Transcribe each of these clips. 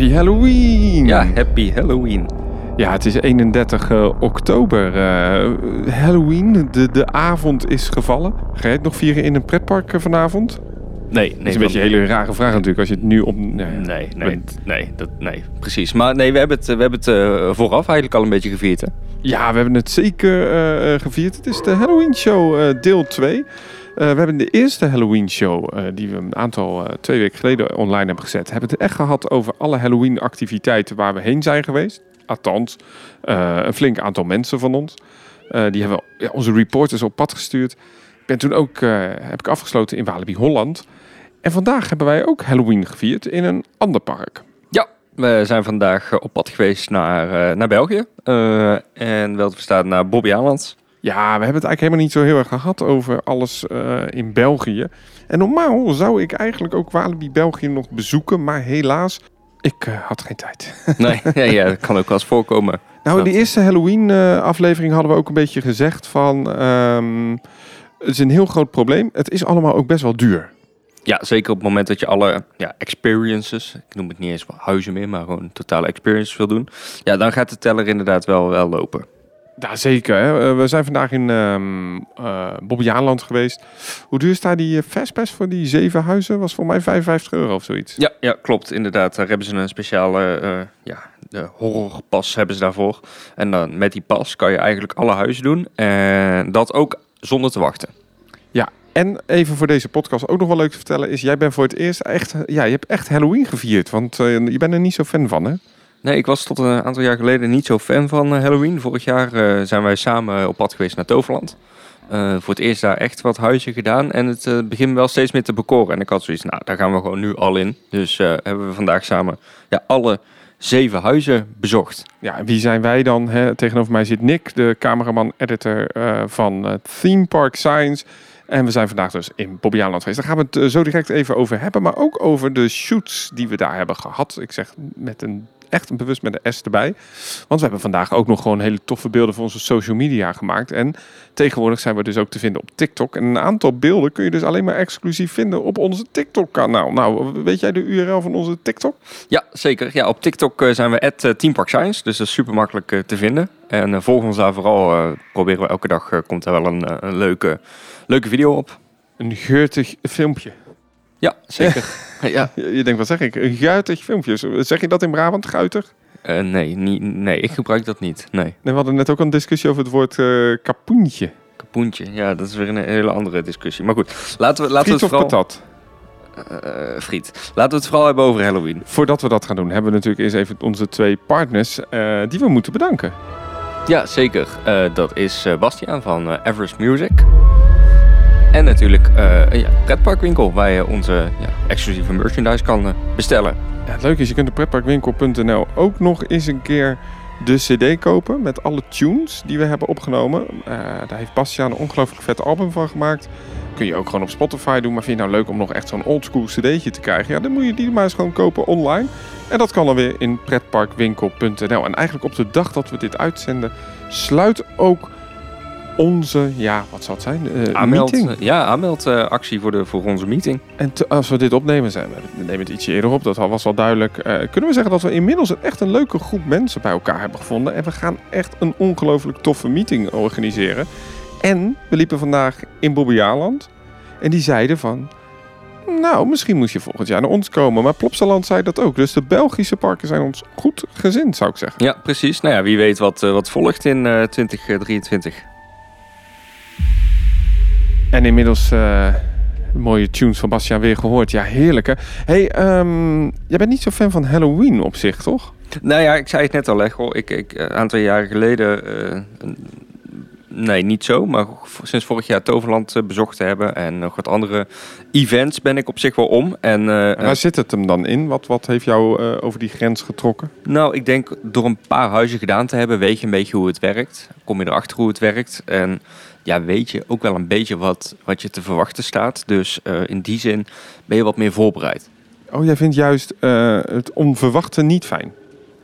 Happy Halloween! Ja, happy Halloween. Ja, het is 31 eh, oktober. eh, Halloween, de, de avond is gevallen. Ga je het nog vieren in een pretpark eh, vanavond? Nee, dat nee. is een beetje een hele rare vraag natuurlijk, als je het nu op... Nee, Nee, nee, nee, dat, nee, precies. Maar nee, we hebben het, we hebben het vooraf eigenlijk al een beetje gevierd, hè? Ja, we hebben het zeker gevierd. Het is de Halloween Show deel 2. Eh, we hebben de eerste Halloween Show, eh, die we een aantal, eh, twee weken geleden online hebben gezet, hebben het echt gehad over alle Halloween activiteiten waar we heen zijn geweest. Althans, een flink aantal mensen van ons. Die hebben onze reporters op pad gestuurd. Ik ben toen ook, heb ik afgesloten in Walibi Holland. En vandaag hebben wij ook Halloween gevierd in een ander park. Ja, we zijn vandaag op pad geweest naar, naar België. En wel te verstaan naar Bobby Alands. Ja, we hebben het eigenlijk helemaal niet zo heel erg gehad over alles eh, in België. En normaal zou ik eigenlijk ook Walibi België nog bezoeken, maar helaas, ik eh, had geen tijd. Nee, ja, ja, dat kan ook wel eens voorkomen. Nou, in de eerste Halloween-aflevering hadden we ook een beetje gezegd van... ehm, het is een heel groot probleem. Het is allemaal ook best wel duur. Ja, zeker op het moment dat je alle ja, experiences, ik noem het niet eens huizen meer, maar gewoon totale experiences wil doen. Ja, dan gaat de teller inderdaad wel, wel lopen. Ja, zeker. Hè? Eh, we zijn vandaag in eh Bobbejaanland geweest. Hoe duur staat die eh, Fastpass voor die zeven huizen? Was voor mij 55 euro of zoiets. Ja, ja, klopt. Inderdaad, daar hebben ze een speciale eh, ja, de horrorpas hebben ze daarvoor. En dan met die pas kan je eigenlijk alle huizen doen. En dat ook zonder te wachten. En even voor deze podcast ook nog wel leuk te vertellen is... jij bent voor het eerst echt... Ja, je hebt echt Halloween gevierd. Want eh, je bent er niet zo fan van, hè? Nee, ik was tot een aantal jaar geleden niet zo fan van eh, Halloween. Vorig jaar eh, zijn wij samen op pad geweest naar Toverland. Eh, voor het eerst daar echt wat huizen gedaan. En het eh, begint wel steeds meer te bekoren. En ik had zoiets, nou, daar gaan we gewoon nu al in. Dus hebben we vandaag samen ja, alle zeven huizen bezocht. Ja, wie zijn wij dan? Hè? Tegenover mij zit Nick, de cameraman-editor van Theme Park Science. En we zijn vandaag dus in Bobbejaanland geweest. Daar gaan we het zo direct even over hebben. Maar ook over de shoots die we daar hebben gehad. Ik zeg met een, echt een bewust met een S erbij. Want we hebben vandaag ook nog gewoon hele toffe beelden voor onze social media gemaakt. En tegenwoordig zijn we dus ook te vinden op TikTok. En een aantal beelden kun je dus alleen maar exclusief vinden op onze TikTok-kanaal. Nou, weet jij de URL van onze TikTok? Ja, zeker. Ja, op TikTok eh, zijn we at eh, Team Park Science. Dus dat is super makkelijk eh, te vinden. En volg ons daar vooral. proberen we elke dag, komt daar wel een, een leuke, leuke video op. Een geurtig filmpje. Ja, zeker. ja. Je denkt, wat zeg ik? Een guitig filmpje. Zeg je dat in Brabant, guitig? Eh, nee, niet, nee, ik gebruik dat niet. Nee. Nee, we hadden net ook een discussie over het woord eh kapoentje. Kapoentje, ja, dat is weer een hele andere discussie. Maar goed, laten we, laten we het of vooral... patat? Eh, friet. Laten we het vooral hebben over Halloween. Voordat we dat gaan doen, hebben we natuurlijk eerst even onze twee partners eh, die we moeten bedanken. Ja, zeker. Eh, dat is eh, Bastiaan van eh, Everest Music. En natuurlijk eh, een ja, pretparkwinkel waar je onze ja, exclusieve merchandise kan eh, bestellen. Ja, het leuke is, je kunt op pretparkwinkel.nl ook nog eens een keer de cd kopen met alle tunes die we hebben opgenomen. Eh, daar heeft Bastiaan een ongelooflijk vet album van gemaakt. Kun je ook gewoon op Spotify doen, maar vind je nou leuk om nog echt zo'n oldschool cd'tje te krijgen? Ja, dan moet je die maar eens gewoon kopen online. En dat kan dan weer in pretparkwinkel.nl. En eigenlijk op de dag dat we dit uitzenden, sluit ook onze, ja, wat zal het zijn? Eh, Aanmeld, meeting. eh, ja, aanmeldactie voor, de, voor onze meeting. En te- als we dit opnemen, zijn we, we nemen het ietsje eerder op, dat was al duidelijk. eh, kunnen we zeggen dat we inmiddels een, echt een leuke groep mensen bij elkaar hebben gevonden. En we gaan echt een ongelooflijk toffe meeting organiseren. En we liepen vandaag in Bobbejaanland. En die zeiden van, nou, misschien moet je volgend jaar naar ons komen. Maar Plopsaland zei dat ook. Dus de Belgische parken zijn ons goed gezind, zou ik zeggen. Ja, precies. Nou ja, wie weet wat, eh, wat volgt in eh 2023. En inmiddels eh, mooie tunes van Bastiaan weer gehoord. Ja, heerlijk hè. hey, ehm, jij bent niet zo fan van Halloween op zich, toch? Nou ja, ik zei het net al, hè, goh, ik, ik, eh, een aantal jaren geleden, eh, nee, niet zo, maar sinds vorig jaar Toverland bezocht te hebben en nog wat andere events ben ik op zich wel om. En, En waar zit het hem dan in? Wat, wat heeft jou over die grens getrokken? nou, ik denk door een paar huizen gedaan te hebben, weet je een beetje hoe het werkt. Kom je erachter hoe het werkt en ja, weet je ook wel een beetje wat, wat je te verwachten staat. Dus eh, in die zin ben je wat meer voorbereid. Oh, jij vindt juist eh, het onverwachte niet fijn.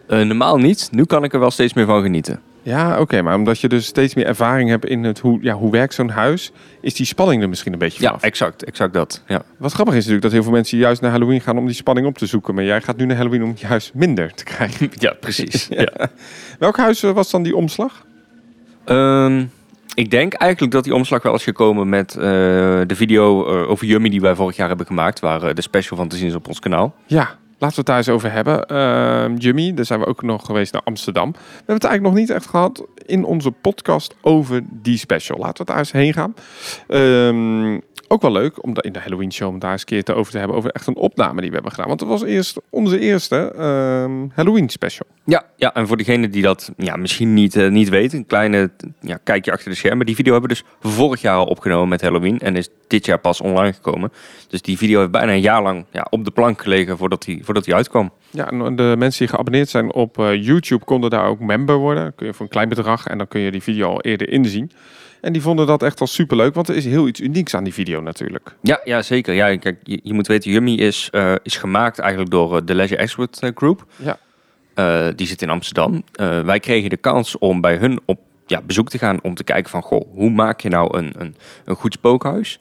Eh, normaal niet, nu kan ik er wel steeds meer van genieten. Ja, oké, maar omdat je dus steeds meer ervaring hebt in het hoe, ja, hoe werkt zo'n huis, is die spanning er misschien een beetje Ja, vanaf. exact, exact dat. Ja. Wat grappig is natuurlijk dat heel veel mensen juist naar Halloween gaan om die spanning op te zoeken, maar jij gaat nu naar Halloween om juist minder te krijgen. ja, precies. ja. Welk huis was dan die omslag? Ehm, ik denk eigenlijk dat die omslag wel is gekomen met eh, de video eh, over Yummy die wij vorig jaar hebben gemaakt, waar eh, de special van te zien is op ons kanaal. Ja, laten we het daar eens over hebben. Ehm Jimmy, daar zijn we ook nog geweest naar Amsterdam. We hebben het eigenlijk nog niet echt gehad in onze podcast over die special. Laten we daar eens heen gaan. Ehm, ook wel leuk om in de Halloween show om daar eens een keer te over te hebben over echt een opname die we hebben gedaan. Want het was eerst onze eerste ehm, Halloween special. Ja, ja, en voor degene die dat ja, misschien niet, eh, niet weet, een kleine ja, kijkje achter de schermen. Die video hebben we dus vorig jaar al opgenomen met Halloween en is dit jaar pas online gekomen. Dus die video heeft bijna een jaar lang ja, op de plank gelegen voordat die, voordat die uitkwam. Ja, en de mensen die geabonneerd zijn op eh, YouTube konden daar ook member worden. Kun je voor een klein bedrag en dan kun je die video al eerder inzien. En die vonden dat echt wel superleuk, want er is heel iets unieks aan die video natuurlijk. Ja, ja zeker. Ja, kijk, je, je moet weten, Yummy is, eh, is gemaakt eigenlijk door eh, de Leisure Expert eh, Group. Ja. Die zit in Amsterdam. Wij kregen de kans om bij hun op ja, bezoek te gaan om te kijken van, goh, hoe maak je nou een, een, een goed spookhuis?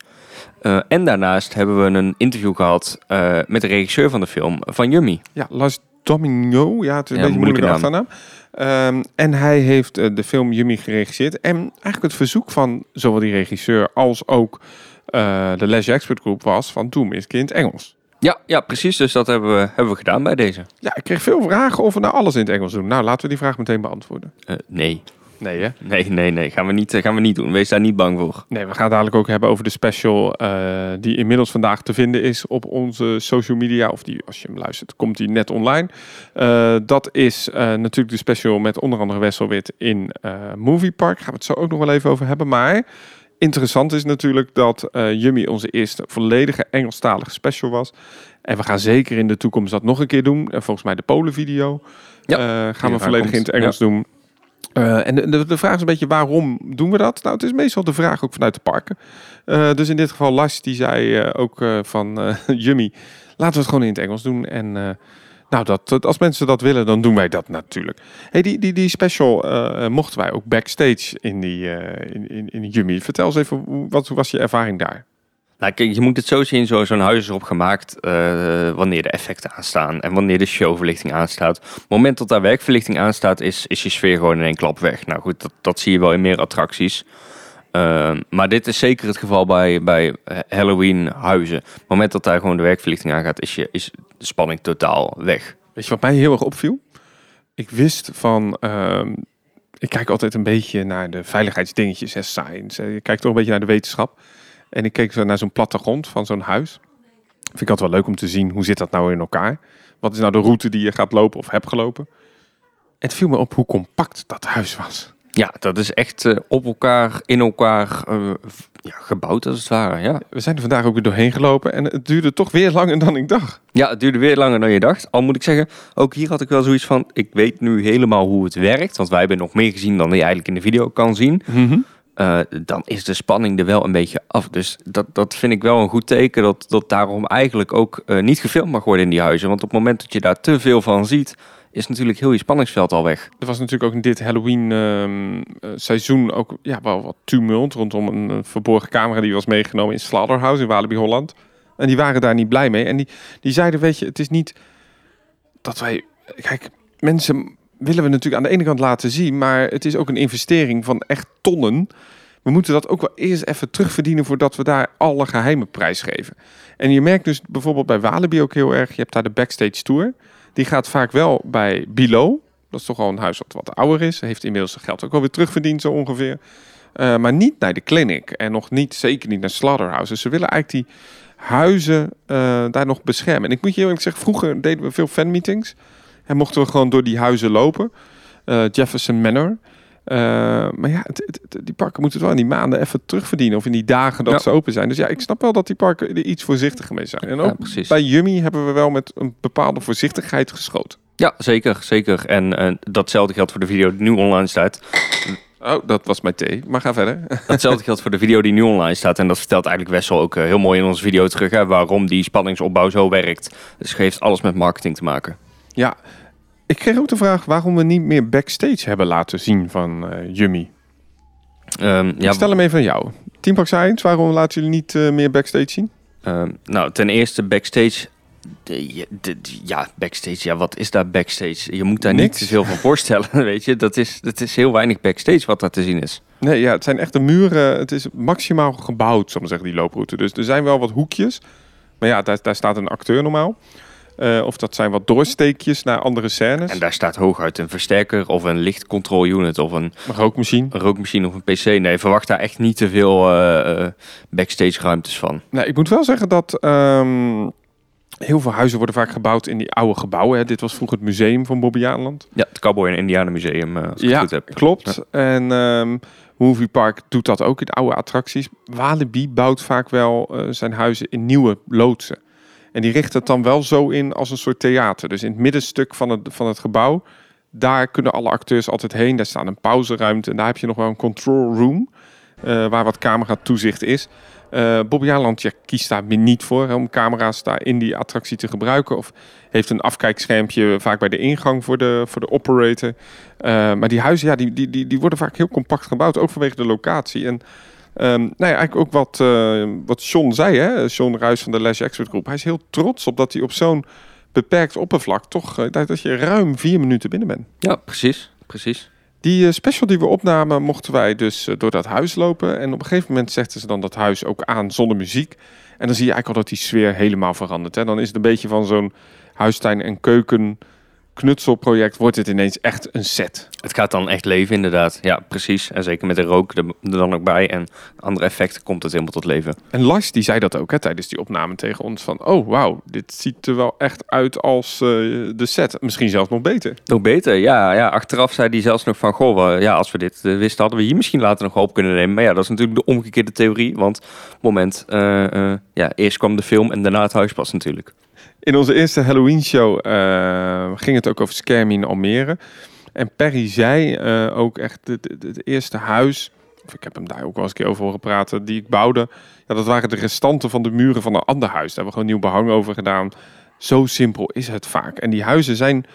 En daarnaast hebben we een interview gehad eh, met de regisseur van de film, van Yummy. Ja, Lars Domino. Ja, het is een Ja, beetje een moeilijke moeilijke Ehm, en hij heeft eh, de film Yummy geregisseerd. En eigenlijk het verzoek van zowel die regisseur als ook eh, de Leisure Expert Group was van doe eens in het Engels. Ja, ja, precies. Dus dat hebben we, hebben we gedaan bij deze. Ja, ik kreeg veel vragen of we nou alles in het Engels doen. Nou, laten we die vraag meteen beantwoorden. Eh, nee. Nee, hè? Nee, nee, nee. Gaan we, niet, eh, gaan we niet doen. Wees daar niet bang voor. Nee, we gaan het dadelijk ook hebben over de special eh, die inmiddels vandaag te vinden is op onze social media. Of die, als je hem luistert, komt die net online. Eh, dat is natuurlijk de special met onder andere Wesselwit in Movie Park. Gaan we het zo ook nog wel even over hebben. Maar interessant is natuurlijk dat Yummy onze eerste volledige Engelstalige special was. En we gaan zeker in de toekomst dat nog een keer doen. En volgens mij de Polen video Ja, gaan we volledig in het Engels doen. Eh, en de, de, vraag is een beetje waarom doen we dat? Nou, het is meestal de vraag ook vanuit de parken. Eh, dus in dit geval Lars, die zei eh, ook van Yummy, laten we het gewoon in het Engels doen. En nou, dat, als mensen dat willen, dan doen wij dat natuurlijk. Hey, die, die, die special mochten wij ook backstage in die in, in, in Yummy. Vertel eens even, wat was je ervaring daar? Nou, kijk, je moet het zo zien, zo- zo'n huis is erop gemaakt eh, wanneer de effecten aanstaan en wanneer de showverlichting aanstaat. Op het moment dat daar werkverlichting aanstaat, is, is je sfeer gewoon in één klap weg. Nou goed, dat, dat zie je wel in meer attracties. Ehm, maar dit is zeker het geval bij, bij eh, Halloween huizen. Het moment dat daar gewoon de werkverlichting aangaat, is, je, is de spanning totaal weg. Weet je wat mij heel erg opviel? Ik wist van. ehm, ik kijk altijd een beetje naar de veiligheidsdingetjes, hè, science. hè. Je kijkt toch een beetje naar de wetenschap. En ik keek zo naar zo'n plattegrond van zo'n huis. Vind ik altijd wel leuk om te zien hoe zit dat nou in elkaar. Wat is nou de route die je gaat lopen of hebt gelopen? Het viel me op hoe compact dat huis was. Ja, dat is echt eh, op elkaar, in elkaar eh, ja, gebouwd als het ware. Ja. We zijn er vandaag ook weer doorheen gelopen en het duurde toch weer langer dan ik dacht. Ja, het duurde weer langer dan je dacht. Al moet ik zeggen, ook hier had ik wel zoiets van... ik weet nu helemaal hoe het werkt. Want wij hebben nog meer gezien dan je eigenlijk in de video kan zien. Eh, dan is de spanning er wel een beetje af. Dus dat, dat vind ik wel een goed teken... dat, dat daarom eigenlijk ook eh, niet gefilmd mag worden in die huizen. Want op het moment dat je daar te veel van ziet... is natuurlijk heel je spanningsveld al weg. Er was natuurlijk ook in dit Halloween ehm, eh, ook ja, wel wat tumult rondom een, verborgen camera die was meegenomen in Slaughterhouse in Walibi Holland. En die waren daar niet blij mee. En die, die zeiden, weet je, het is niet dat wij... Kijk, mensen willen we natuurlijk aan de ene kant laten zien, maar het is ook een investering van echt tonnen. We moeten dat ook wel eerst even terugverdienen voordat we daar alle geheime prijs geven. En je merkt dus bijvoorbeeld bij Walibi ook heel erg, je hebt daar de backstage tour. Die gaat vaak wel bij Below. Dat is toch al een huis wat wat ouder is. Heeft inmiddels zijn geld ook alweer terugverdiend zo ongeveer. Eh, maar niet naar de clinic. En nog niet, zeker niet naar Slaughterhouse. Dus ze willen eigenlijk die huizen eh, daar nog beschermen. En ik moet je heel eerlijk zeggen, vroeger deden we veel fanmeetings. En mochten we gewoon door die huizen lopen. Eh, Jefferson Manor. Eh, maar ja, het, het- het- die parken moeten het wel in die maanden even terugverdienen. Of in die dagen dat Ja. ze open zijn. Dus ja, ik snap wel dat die parken er iets voorzichtiger mee zijn. En ook bij Yummy hebben we wel met een bepaalde voorzichtigheid geschoten. Ja, zeker, zeker. En eh, datzelfde geldt voor de video die nu online staat. Oh, dat was mijn thee. Maar ga verder. Hetzelfde geldt voor de video die nu online staat. En dat vertelt eigenlijk Wessel ook heel mooi in onze video terug. Hè, waarom die spanningsopbouw zo werkt. Dus het heeft alles met marketing te maken. Ja, Ik kreeg ook de vraag waarom we niet meer backstage hebben laten zien van eh Yummy. Ehm, ja, stel hem even aan jou. Team Park Science, waarom laten jullie niet eh, meer backstage zien? Ehm, nou, ten eerste backstage. De, je- de- de- ja, backstage. Ja, wat is daar backstage? Je moet daar niet Niks. te veel van voorstellen, weet je. Dat is, dat is heel weinig backstage wat daar te zien is. Nee, ja, het zijn echt de muren. Het is maximaal gebouwd, zal ik zeggen, die looproute. Dus er zijn wel wat hoekjes. Maar ja, daar, daar staat een acteur normaal. Eh, of dat zijn wat doorsteekjes naar andere scènes. En daar staat hooguit een versterker of een lichtcontrol unit of een, Een rookmachine. een rookmachine of een PC. Nee, verwacht daar echt niet te veel eh, backstage ruimtes van. Nou, ik moet wel zeggen dat ehm, heel veel huizen worden vaak gebouwd in die oude gebouwen. Hè. Dit was vroeger het museum van Bobbejaanland. Ja, het Cowboy en Indianen Museum, als ik Ja, het goed heb. klopt. En ehm Movie Park doet dat ook in oude attracties. Walibi bouwt vaak wel zijn huizen in nieuwe loodsen. En die richten het dan wel zo in als een soort theater. Dus in het middenstuk van het, van het gebouw, daar kunnen alle acteurs altijd heen. Daar staat een pauzeruimte en daar heb je nog wel een control room, eh, waar wat camera toezicht is. Eh Bobby Aland ja, kiest daar niet voor om camera's daar in die attractie te gebruiken. Of heeft een afkijkschermpje vaak bij de ingang voor de, voor de operator. Eh, maar die huizen, ja, die, die, die, die worden vaak heel compact gebouwd, ook vanwege de locatie. En ehm, nou ja, eigenlijk ook wat, eh wat Sean zei, hè? Sean Ruijs van de Leisure Expert Groep. Hij is heel trots op dat hij op zo'n beperkt oppervlak toch, eh, dat je ruim vier minuten binnen bent. Ja, precies. Precies. Die eh, special die we opnamen, mochten wij dus door dat huis lopen. En op een gegeven moment zetten ze dan dat huis ook aan zonder muziek. En dan zie je eigenlijk al dat die sfeer helemaal verandert. Hè? Dan is het een beetje van zo'n huistuin- en keuken knutselproject. Wordt het ineens echt een set. Het gaat dan echt leven, inderdaad. Ja, precies. En zeker met de rook er, dan ook bij. En andere effecten komt het helemaal tot leven. En Lars die zei dat ook hè, tijdens die opname tegen ons. Van, oh wauw, dit ziet er wel echt uit als eh, de set. Misschien zelfs nog beter. Nog beter, ja, ja. Achteraf zei hij zelfs nog van... Goh, ja, als we dit eh, wisten, hadden we hier misschien later nog op kunnen nemen. Maar ja, dat is natuurlijk de omgekeerde theorie. Want moment... eh, ja, eerst kwam de film en daarna het huis pas natuurlijk. In onze eerste Halloween show eh, ging het ook over Scam in Almere. En Perry zei eh, ook echt het eerste huis, of ik heb hem daar ook wel eens een keer over horen praten, die ik bouwde. Ja, dat waren de restanten van de muren van een ander huis. Daar hebben we gewoon nieuw behang over gedaan. Zo simpel is het vaak. En die huizen zijn,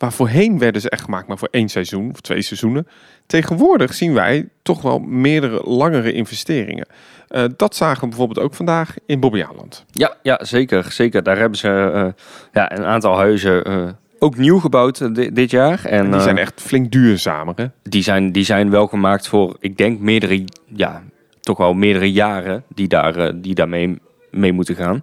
waar voorheen werden ze echt gemaakt, maar voor één seizoen of twee seizoenen. Tegenwoordig zien wij toch wel meerdere langere investeringen. Eh, dat zagen we bijvoorbeeld ook vandaag in Bobbejaanland. Ja, ja zeker, zeker. Daar hebben ze eh, ja, een aantal huizen eh, ook nieuw gebouwd di- dit jaar. En, En die zijn echt flink duurzamer, hè? die, zijn, die zijn wel gemaakt voor, ik denk, meerdere, ja, toch wel meerdere jaren die, daar, die daarmee mee moeten gaan.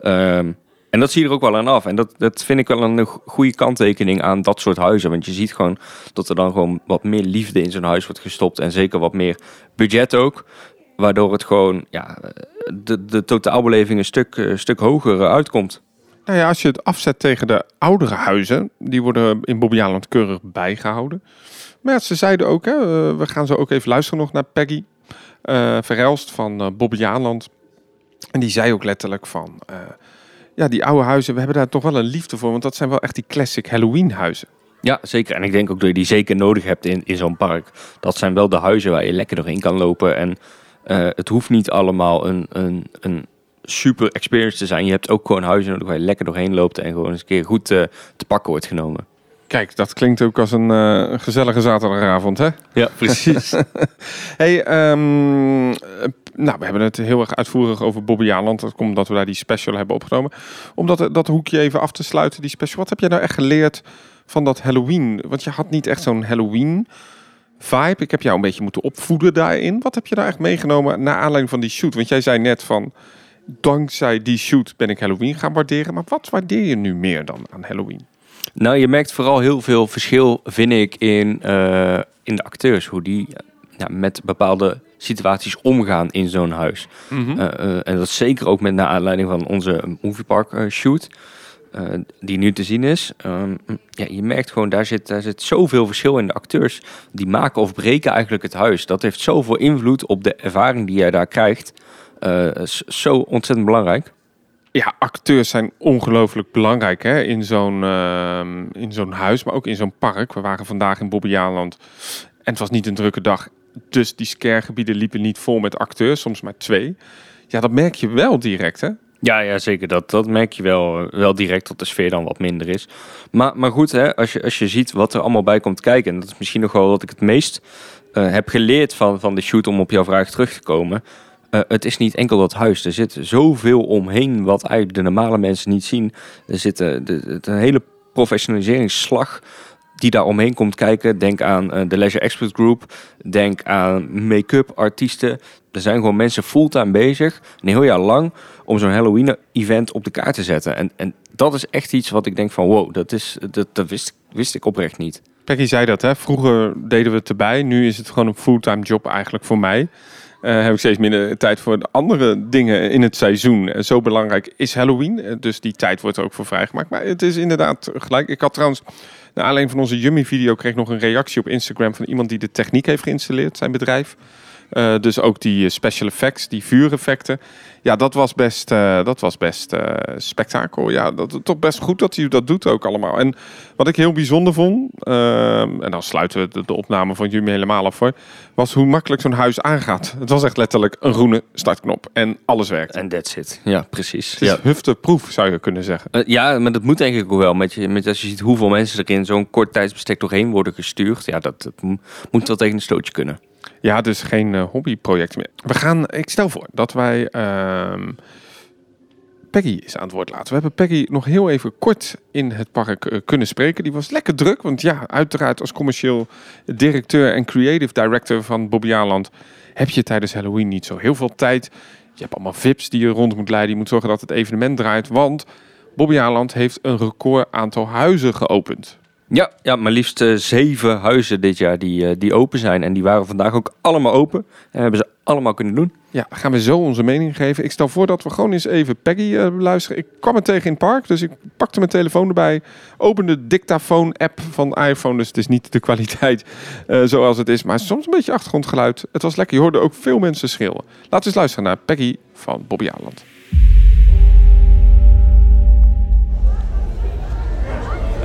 Ehm, en dat zie je er ook wel aan af. En dat, dat vind ik wel een go- goede kanttekening aan dat soort huizen. Want je ziet gewoon dat er dan gewoon wat meer liefde in zo'n huis wordt gestopt. En zeker wat meer budget ook. Waardoor het gewoon, ja, de, de totaalbeleving een stuk, eh, stuk hoger eh, uitkomt. Nou ja, als je het afzet tegen de oudere huizen, die worden in Bobbejaanland keurig bijgehouden. Maar ze zeiden ook, hè, eh, we gaan zo ook even luisteren nog naar Peggy eh Verhelst van uh. En die zei ook letterlijk van, ja, die oude huizen, we hebben daar toch wel een liefde voor, want dat zijn wel echt die classic Halloween huizen. Ja, zeker. En ik denk ook dat je die zeker nodig hebt in, in zo'n park. Dat zijn wel de huizen waar je lekker doorheen kan lopen. En eh, het hoeft niet allemaal een, een, een super experience te zijn. Je hebt ook gewoon huizen waar je lekker doorheen loopt en gewoon eens een keer goed eh, te pakken wordt genomen. Kijk, dat klinkt ook als een eh, gezellige zaterdagavond, hè? Ja, precies. Hey, ehm, eh, nou, we hebben het heel erg uitvoerig over Bobbejaanland. Dat komt omdat we daar die special hebben opgenomen. Om dat, dat hoekje even af te sluiten, die special. Wat heb jij nou echt geleerd van dat Halloween? Want je had niet echt zo'n Halloween vibe. Ik heb jou een beetje moeten opvoeden daarin. Wat heb je daar echt meegenomen naar aanleiding van die shoot? Want jij zei net van, dankzij die shoot ben ik Halloween gaan waarderen. Maar wat waardeer je nu meer dan aan Halloween? Nou, je merkt vooral heel veel verschil, vind ik, in, eh, in de acteurs. Hoe die ja, met bepaalde situaties omgaan in zo'n huis. Mhm. Eh, eh, en dat zeker ook met naar aanleiding van onze moviepark shoot. die nu te zien is. Ehm, ja, je merkt gewoon, daar zit, daar zit zoveel verschil in de acteurs. Die maken of breken eigenlijk het huis. Dat heeft zoveel invloed op de ervaring die jij daar krijgt. Is zo ontzettend belangrijk. Ja, acteurs zijn ongelooflijk belangrijk hè? In, zo'n, ehm, in zo'n huis, maar ook in zo'n park. We waren vandaag in Bobbejaanland en het was niet een drukke dag. Dus die scaregebieden liepen niet vol met acteurs, soms maar twee. Ja, dat merk je wel direct, hè? Ja, ja zeker. Dat, dat merk je wel, wel direct dat de sfeer dan wat minder is. Maar, maar goed, hè, als, je, als je ziet wat er allemaal bij komt kijken... en dat is misschien nog wel wat ik het meest uh, heb geleerd van, van de shoot... om op jouw vraag terug te komen... Uh, het is niet enkel dat huis. Er zit zoveel omheen wat eigenlijk de normale mensen niet zien. Er zit de, de, hele professionaliseringsslag die daar omheen komt kijken. Denk aan uh, de Leisure Expert Group. Denk aan make-up artiesten. Er zijn gewoon mensen fulltime bezig, een heel jaar lang, om zo'n Halloween-event op de kaart te zetten. En, en dat is echt iets wat ik denk van wow, dat, is, dat, dat wist, wist ik oprecht niet. Peggy zei dat, hè? vroeger deden we het erbij. Nu is het gewoon een fulltime job eigenlijk voor mij. Uh, heb ik steeds minder tijd voor de andere dingen in het seizoen. Uh, zo belangrijk is Halloween. Uh, dus die tijd wordt er ook voor vrijgemaakt. Maar het is inderdaad gelijk. Ik had trouwens, aanleiding van onze Yummy-video, kreeg nog een reactie op Instagram van iemand die de techniek heeft geïnstalleerd, zijn bedrijf. Uh, dus ook die special effects, die vuureffecten. Ja, dat was best, uh, dat was best uh, spektakel. Ja, dat toch best goed dat hij dat doet ook allemaal. En wat ik heel bijzonder vond, en dan sluiten we de, de opname van jullie helemaal af hoor, was hoe makkelijk zo'n huis aangaat. Het was echt letterlijk een groene startknop en alles werkt. En that's it. Ja, precies. Het is ja. hufteproef, zou je kunnen zeggen. ja, maar dat moet denk ik ook wel. Met je, met als je ziet hoeveel mensen er in zo'n kort tijdsbestek doorheen worden gestuurd. Ja, dat, dat moet wel tegen een stootje kunnen. Ja, dus geen uh, hobbyproject meer. We gaan, ik stel voor dat wij uh, Peggy is aan het woord laten. We hebben Peggy nog heel even kort in het park uh, kunnen spreken. Die was lekker druk, want ja, uiteraard als commercieel directeur en creative director van Bobby Aland heb je tijdens Halloween niet zo heel veel tijd. Je hebt allemaal VIP's die je rond moet leiden. Je moet zorgen dat het evenement draait, want Bobby Aland heeft een record aantal huizen geopend. Ja, ja, maar liefst uh, zeven huizen dit jaar die, uh, die open zijn. En die waren vandaag ook allemaal open. En hebben ze allemaal kunnen doen. Ja, gaan we zo onze mening geven. Ik stel voor dat we gewoon eens even Peggy uh, luisteren. Ik kwam het tegen in het park, dus ik pakte mijn telefoon erbij. Opende de dictafoon-app van iPhone. Dus het is niet de kwaliteit zoals het is. Maar soms een beetje achtergrondgeluid. Het was lekker. Je hoorde ook veel mensen schreeuwen. Laten we eens luisteren naar Peggy van Bobby Aland.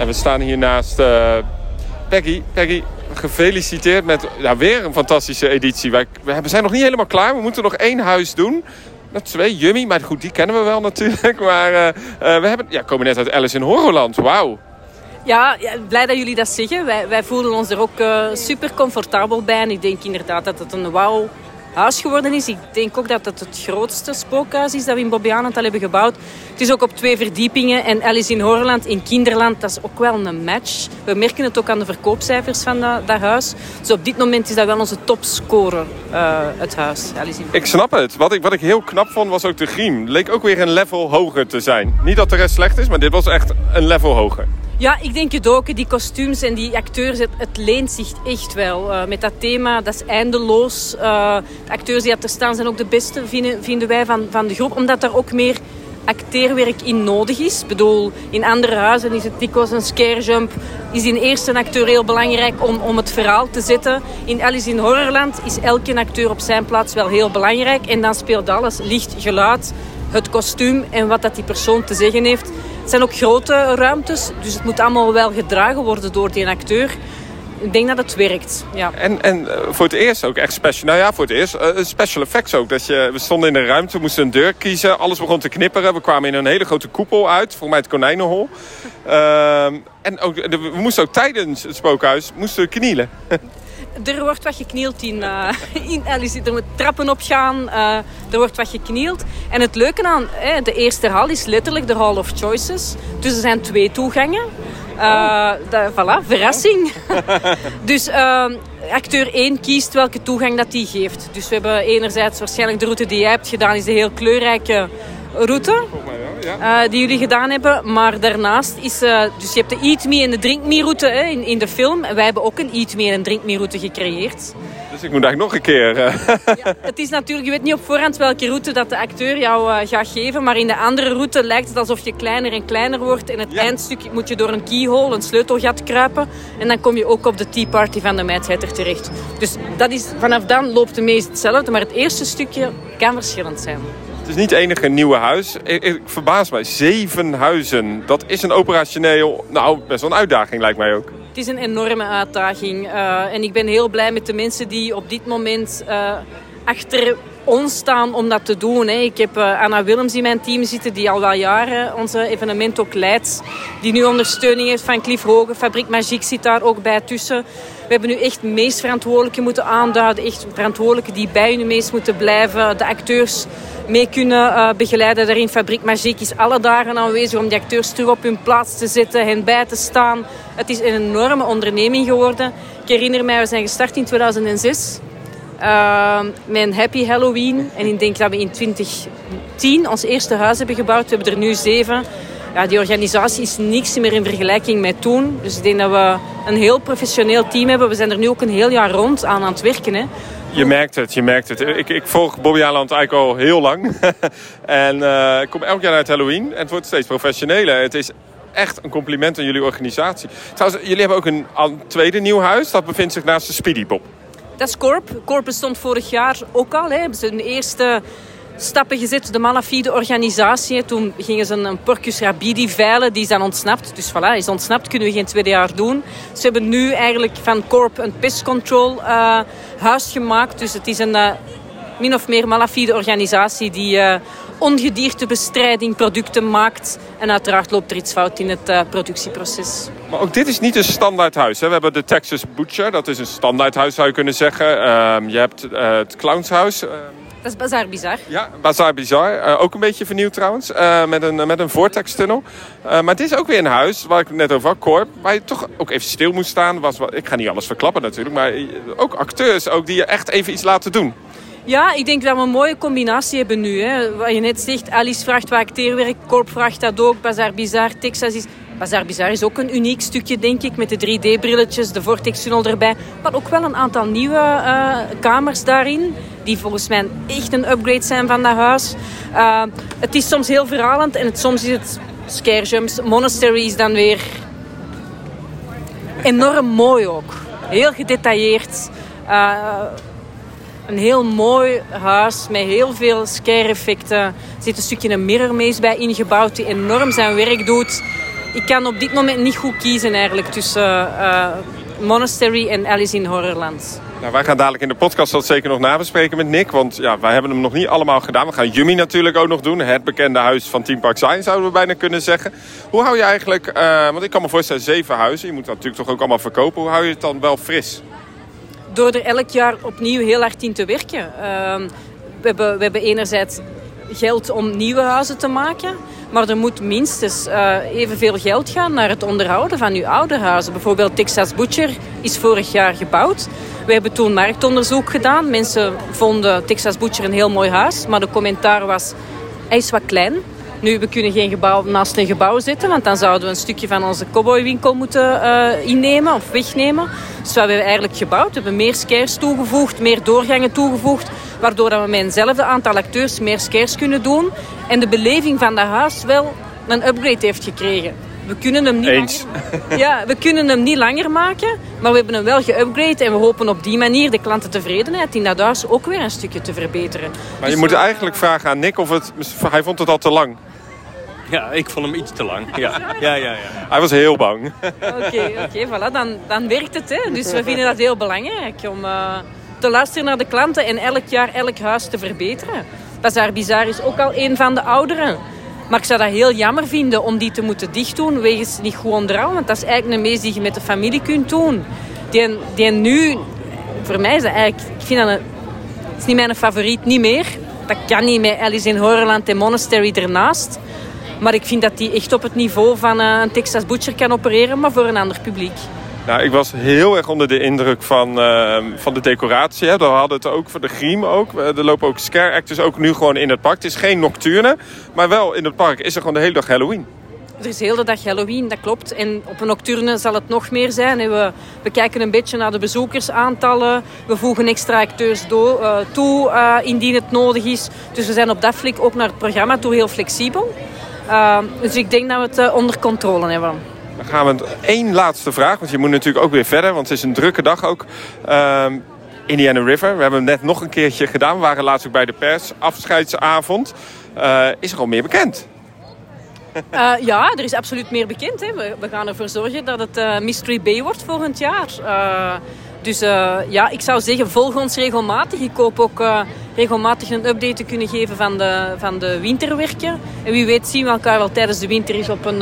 En we staan hier naast uh, Peggy. Peggy, gefeliciteerd met weer een fantastische editie. Wij, we zijn nog niet helemaal klaar. We moeten nog één huis doen. Dat twee, Yummy, maar goed, die kennen we wel natuurlijk. Maar uh, uh, we hebben, ja, komen net uit Alice in Horrorland. Wauw. Ja, ja, blij dat jullie dat zeggen. Wij, wij voelen ons er ook uh, super comfortabel bij. En ik denk inderdaad dat het een wauw huis geworden is. Ik denk ook dat het het grootste spookhuis is dat we in Bobbejaanland hebben gebouwd. Het is ook op twee verdiepingen. En Alice in Horrorland in Kinderland, dat is ook wel een match. We merken het ook aan de verkoopcijfers van dat, dat huis. Dus op dit moment is dat wel onze topscorer, uh, het huis. Alice in ik snap het. Wat ik, wat ik heel knap vond, was ook de griem. Leek ook weer een level hoger te zijn. Niet dat de rest slecht is, maar dit was echt een level hoger. Ja, ik denk het ook. Die kostuums en die acteurs, het, het leent zich echt wel. Uh, met dat thema, dat is eindeloos. Uh, de acteurs die er staan zijn ook de beste, vinden, vinden wij, van, van de groep. Omdat er ook meer acteerwerk in nodig is. Ik bedoel, in andere huizen is het dikwijls een scarejump. Is in eerste acteur heel belangrijk om, om het verhaal te zetten. In Alice in Horrorland is elke acteur op zijn plaats wel heel belangrijk. En dan speelt alles. Licht, geluid, het kostuum en wat dat die persoon te zeggen heeft. Het zijn ook grote ruimtes, dus het moet allemaal wel gedragen worden door die acteur. Ik denk dat het werkt, ja. En, en voor het eerst ook echt special, nou ja, voor het eerst uh, special effects ook. Dat je, we stonden in de ruimte, we moesten een deur kiezen, alles begon te knipperen. We kwamen in een hele grote koepel uit, volgens mij het konijnenhol. Uh, en ook, we moesten ook tijdens het spookhuis moesten knielen. er wordt wat geknield in, uh, in Alice. Er moet trappen opgaan, uh, er wordt wat geknield. En het leuke aan eh, de eerste hal is letterlijk de Hall of Choices. Dus er zijn twee toegangen. Uh, de, voilà, verrassing. dus acteur 1 kiest welke toegang dat hij geeft. Dus we hebben enerzijds waarschijnlijk de route die jij hebt gedaan, is de heel kleurrijke route. Uh, die jullie gedaan hebben. Maar daarnaast is... Uh, dus je hebt de Eat Me en de Drink Me route hè, in, in de film. En wij hebben ook een Eat Me en een Drink Me route gecreëerd. Dus ik moet eigenlijk nog een keer... Uh... Ja, het is natuurlijk... Je weet niet op voorhand welke route dat de acteur jou gaat geven. Maar in de andere route lijkt het alsof je kleiner en kleiner wordt. En het ja. eindstuk moet je door een keyhole, een sleutelgat kruipen. En dan kom je ook op de Tea Party van de Mad Hatter terecht. Dus dat is, vanaf dan loopt de meest hetzelfde. Maar het eerste stukje kan verschillend zijn. Is niet het enige nieuwe huis. Ik, ik, verbaas mij. Zeven huizen. Dat is een operationeel... Nou, best wel een uitdaging lijkt mij ook. Het is een enorme uitdaging. Uh, en ik ben heel blij met de mensen die op dit moment... Uh, achter ons staan om dat te doen. Hè. Ik heb uh, Anna Willems in mijn team zitten, die al wel jaren onze evenement ook leidt. Die nu ondersteuning heeft van Cliff Hoge. Fabriek Magique zit daar ook bij tussen. We hebben nu echt meest verantwoordelijke moeten aanduiden. Echt verantwoordelijke die bij hun meest moeten blijven. De acteurs mee kunnen uh, begeleiden. Daarin Fabriek Magique is alle dagen aanwezig om die acteurs terug op hun plaats te zetten, hen bij te staan. Het is een enorme onderneming geworden. Ik herinner mij, we zijn gestart in 2006. Met een Happy Halloween. En ik denk dat we in 2010 ons eerste huis hebben gebouwd. We hebben er nu zeven. Ja, die organisatie is niks meer in vergelijking met toen. Dus ik denk dat we een heel professioneel team hebben. We zijn er nu ook een heel jaar rond aan aan het werken. Hè. Je merkt het, je merkt het. Ik, ik volg Bobby Aland eigenlijk al heel lang. en uh, ik kom elk jaar het Halloween. En het wordt steeds professioneler. Het is echt een compliment aan jullie organisatie. Trouwens, jullie hebben ook een, een tweede nieuw huis. Dat bevindt zich naast de Speedy Bob. Dat is Corp. Corp bestond vorig jaar ook al. Hè. Hebben ze de eerste stappen gezet, de malafide organisatie. Toen gingen ze een Porcus rabidi veilen, die is dan ontsnapt. Dus voilà, is ontsnapt, kunnen we geen tweede jaar doen. Ze hebben nu eigenlijk van Corp een pest control uh, huis gemaakt. Dus het is een uh, min of meer malafide organisatie die uh, ongediertebestrijding producten maakt. En uiteraard loopt er iets fout in het productieproces. Maar ook dit is niet een standaard huis. Hè? We hebben de Texas Butcher, dat is een standaard huis zou je kunnen zeggen. Ehm, je hebt het Clownshuis. Ehm, dat is Bazaar Bizar. Ja, Bazaar Bizar. Uh, ook een beetje vernieuwd trouwens. Uh, met een, met een vortex-tunnel. Maar het is ook weer een huis, waar ik het net over had, Corp. Waar je toch ook even stil moet staan. Was, ik ga niet alles verklappen natuurlijk. Maar ook acteurs ook die je echt even iets laten doen. Ja, ik denk dat we een mooie combinatie hebben nu. Hè. Wat je net zegt, Alice vraagt wat acteerwerk. Corp vraagt dat ook. Bazaar Bizar, Texas is... Bazaar Bizar is ook een uniek stukje, denk ik. Met de 3D-brilletjes, de vortex-tunnel erbij. Maar ook wel een aantal nieuwe uh, kamers daarin. Die volgens mij echt een upgrade zijn van dat huis. Uh, het is soms heel verhalend en het, soms is het scare jumps. Monastery is dan weer enorm mooi ook. Heel gedetailleerd. Uh, een heel mooi huis met heel veel scare-effecten. Er zit een stukje een mirror maze bij ingebouwd die enorm zijn werk doet. Ik kan op dit moment niet goed kiezen eigenlijk tussen uh, Monastery en Alice in Horrorland. Nou, wij gaan dadelijk in de podcast dat zeker nog nabespreken met Nick. Want ja, wij hebben hem nog niet allemaal gedaan. We gaan Yumi natuurlijk ook nog doen. Het bekende huis van Team Park Science zouden we bijna kunnen zeggen. Hoe hou je eigenlijk, uh, want ik kan me voorstellen zeven huizen. Je moet dat natuurlijk toch ook allemaal verkopen. Hoe hou je het dan wel fris? Door er elk jaar opnieuw heel hard in te werken. Uh, we, hebben, we hebben enerzijds geld om nieuwe huizen te maken. Maar er moet minstens uh, evenveel geld gaan naar het onderhouden van uw oude huizen. Bijvoorbeeld Texas Butcher is vorig jaar gebouwd. We hebben toen marktonderzoek gedaan. Mensen vonden Texas Butcher een heel mooi huis. Maar de commentaar was, hij is wat klein. Nu, we kunnen geen gebouw naast een gebouw zetten, want dan zouden we een stukje van onze cowboywinkel moeten uh, innemen of wegnemen. Dus wat hebben we eigenlijk gebouwd? We hebben meer scares toegevoegd, meer doorgangen toegevoegd, waardoor dat we met eenzelfde aantal acteurs meer scares kunnen doen. En de beleving van dat huis wel een upgrade heeft gekregen. We kunnen hem niet Eens. Langer, ja, we kunnen hem niet langer maken, maar we hebben hem wel geüpgrade en we hopen op die manier de klantentevredenheid in dat huis ook weer een stukje te verbeteren. Maar je dus moet eigenlijk vragen aan Nick of het, hij vond het al te lang. Ja, ik vond hem iets te lang. Ja, ja, ja. ja. Hij was heel bang. Oké, oké, voilà, dan, dan werkt het. Hè. Dus we vinden dat heel belangrijk om uh, te luisteren naar de klanten en elk jaar elk huis te verbeteren. Bazaar Bizar is ook al een van de ouderen. Maar ik zou dat heel jammer vinden om die te moeten dichtdoen wegens niet goed onderhouden. Want dat is eigenlijk een mees die je met de familie kunt doen. Die, die nu, voor mij is dat eigenlijk, ik vind dat een, is niet mijn favoriet, niet meer. Dat kan niet met Alice in Horrorland en Monastery ernaast. Maar ik vind dat die echt op het niveau van een Texas Butcher kan opereren, maar voor een ander publiek. Nou, ik was heel erg onder de indruk van, uh, van de decoratie. Hè. We hadden het ook voor de griem ook. Er lopen ook scare actors ook nu gewoon in het park. Het is geen nocturne, maar wel in het park is er gewoon de hele dag Halloween. Er is de hele dag Halloween, dat klopt. En op een nocturne zal het nog meer zijn. We, we kijken een beetje naar de bezoekersaantallen. We voegen extra acteurs uh, toe uh, indien het nodig is. Dus we zijn op dat vlak ook naar het programma toe heel flexibel. Uh, dus ik denk dat we het uh, onder controle hebben. Dan gaan we één laatste vraag, want je moet natuurlijk ook weer verder, want het is een drukke dag ook. Uh, Indiana River, we hebben hem net nog een keertje gedaan. We waren laatst ook bij de pers, afscheidsavond. Uh, is er al meer bekend? Uh, ja, er is absoluut meer bekend. Hè. We, we gaan ervoor zorgen dat het uh, Mystery Bay wordt volgend jaar. Uh, dus ja, ik zou zeggen, volg ons regelmatig. Ik hoop ook regelmatig een update te kunnen geven van de, van de winterwerken. En wie weet zien we elkaar wel tijdens de winter eens op een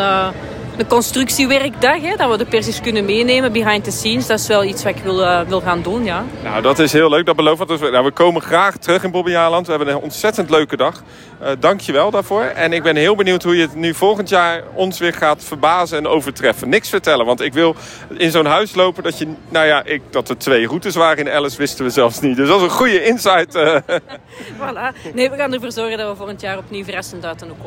een constructiewerkdag, hè, dat we de pers kunnen meenemen behind the scenes. Dat is wel iets wat ik wil, uh, wil gaan doen, ja. Nou, dat is heel leuk. Dat beloof ik. Dus, nou, we komen graag terug in Bobby Aland. We hebben een ontzettend leuke dag. Uh, Dank je wel daarvoor. En ik ben heel benieuwd hoe je het nu volgend jaar ons weer gaat verbazen en overtreffen. Niks vertellen, want ik wil in zo'n huis lopen dat je... Nou ja, ik, dat er twee routes waren in Alice wisten we zelfs niet. Dus dat is een goede insight. Uh. voilà. Nee, we gaan ervoor zorgen dat we volgend jaar opnieuw verrassend uit kunnen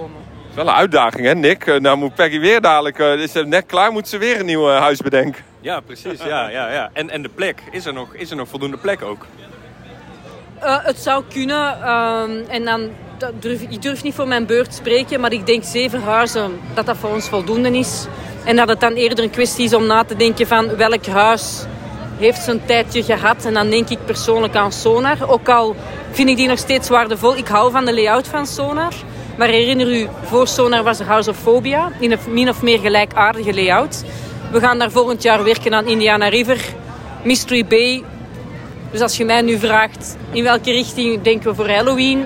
komen wel een uitdaging, hè, Nick? Eh, nou moet Peggy weer dadelijk, uh, is er net klaar, moet ze weer een nieuw uh, huis bedenken. Ja, precies. Ja, ja, ja. En, en de plek, is er, nog, is er nog voldoende plek ook? Uh, het zou kunnen. Uh, en dan, durf, ik durf niet voor mijn beurt spreken, maar ik denk zeven huizen, dat dat voor ons voldoende is. En dat het dan eerder een kwestie is om na te denken van welk huis heeft zijn tijdje gehad. En dan denk ik persoonlijk aan Sonar. Ook al vind ik die nog steeds waardevol. Ik hou van de layout van Sonar. Maar herinner u, voor was er House of Phobia in een min of meer gelijkaardige layout. We gaan daar volgend jaar werken aan Indiana River, Mystery Bay. Dus als je mij nu vraagt in welke richting denken we voor Halloween,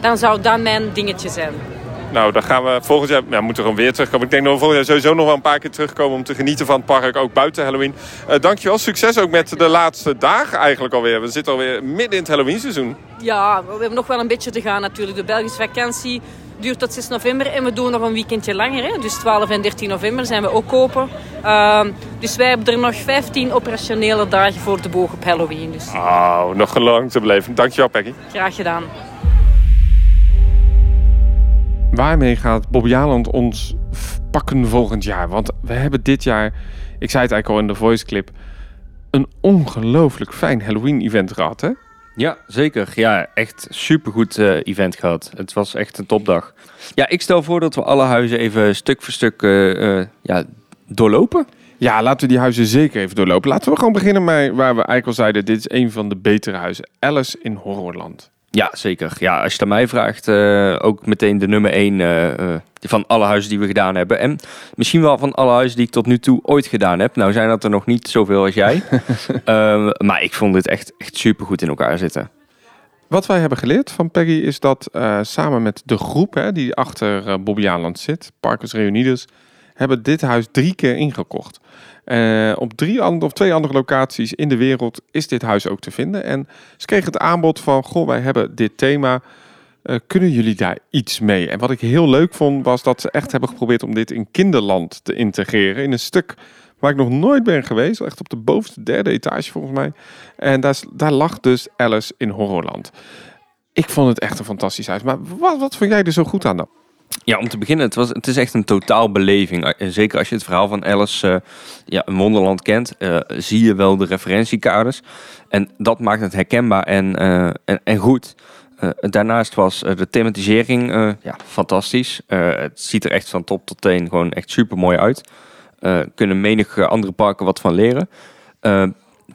dan zou dat mijn dingetje zijn. Nou, dan gaan we volgend jaar... Ja, moeten we gewoon weer terugkomen. Ik denk dat we volgend jaar sowieso nog wel een paar keer terugkomen... om te genieten van het park, ook buiten Halloween. Uh, dankjewel. Succes ook met de laatste dagen eigenlijk alweer. We zitten alweer midden in het Halloween seizoen. Ja, we hebben nog wel een beetje te gaan natuurlijk. De Belgische vakantie duurt tot 6 november en we doen nog een weekendje langer. Hè? Dus 12 en 13 november zijn we ook open. Uh, dus wij hebben er nog 15 operationele dagen voor de boog op Halloween. Dus. Oh, nog lang te beleven. Dankjewel Peggy. Graag gedaan. Waarmee gaat Bobby Jaland ons pakken volgend jaar? Want we hebben dit jaar, ik zei het eigenlijk al in de voice clip, een ongelooflijk fijn Halloween event gehad hè? Ja, zeker. Ja, echt supergoed uh, event gehad. Het was echt een topdag. Ja, ik stel voor dat we alle huizen even stuk voor stuk uh, ja, doorlopen. Ja, laten we die huizen zeker even doorlopen. Laten we gewoon beginnen met waar we eigenlijk al zeiden, dit is een van de betere huizen. Alice in Horrorland. Ja, zeker. Ja, als je het aan mij vraagt, uh, ook meteen de nummer 1 uh, uh, van alle huizen die we gedaan hebben. En misschien wel van alle huizen die ik tot nu toe ooit gedaan heb. Nou zijn dat er nog niet zoveel als jij. Ehm, maar ik vond dit echt, echt super goed in elkaar zitten. Wat wij hebben geleerd van Peggy is dat samen met de groep hè, die achter Bobby Aanland zit, Parkers Reunides, hebben dit huis drie keer ingekocht. Uh, op drie of twee andere locaties in de wereld is dit huis ook te vinden. En ze kregen het aanbod van, goh, wij hebben dit thema. Uh, kunnen jullie daar iets mee? En wat ik heel leuk vond, was dat ze echt hebben geprobeerd om dit in kinderland te integreren. In een stuk waar ik nog nooit ben geweest. Echt op de bovenste derde etage volgens mij. En daar, daar lag dus Alice in Horrorland. Ik vond het echt een fantastisch huis. Maar wat, wat vond jij er zo goed aan dan? Ja, om te beginnen, het, was, het is echt een totaal beleving. Eh, zeker als je het verhaal van Alice, uh, ja, een wonderland kent, zie je wel de referentiekaders. En dat maakt het herkenbaar en, en, en, goed. daarnaast was de thematisering ja, fantastisch. het ziet er echt van top tot teen gewoon echt super mooi uit. kunnen menig andere parken wat van leren.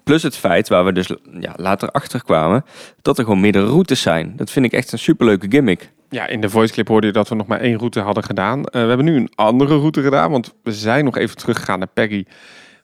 Plus het feit, waar we dus ja, later achter kwamen, dat er gewoon meerdere routes zijn. Dat vind ik echt een superleuke gimmick. Ja, in de voice clip hoorde je dat we nog maar één route hadden gedaan. Uh, we hebben nu een andere route gedaan, want we zijn nog even teruggegaan naar Peggy.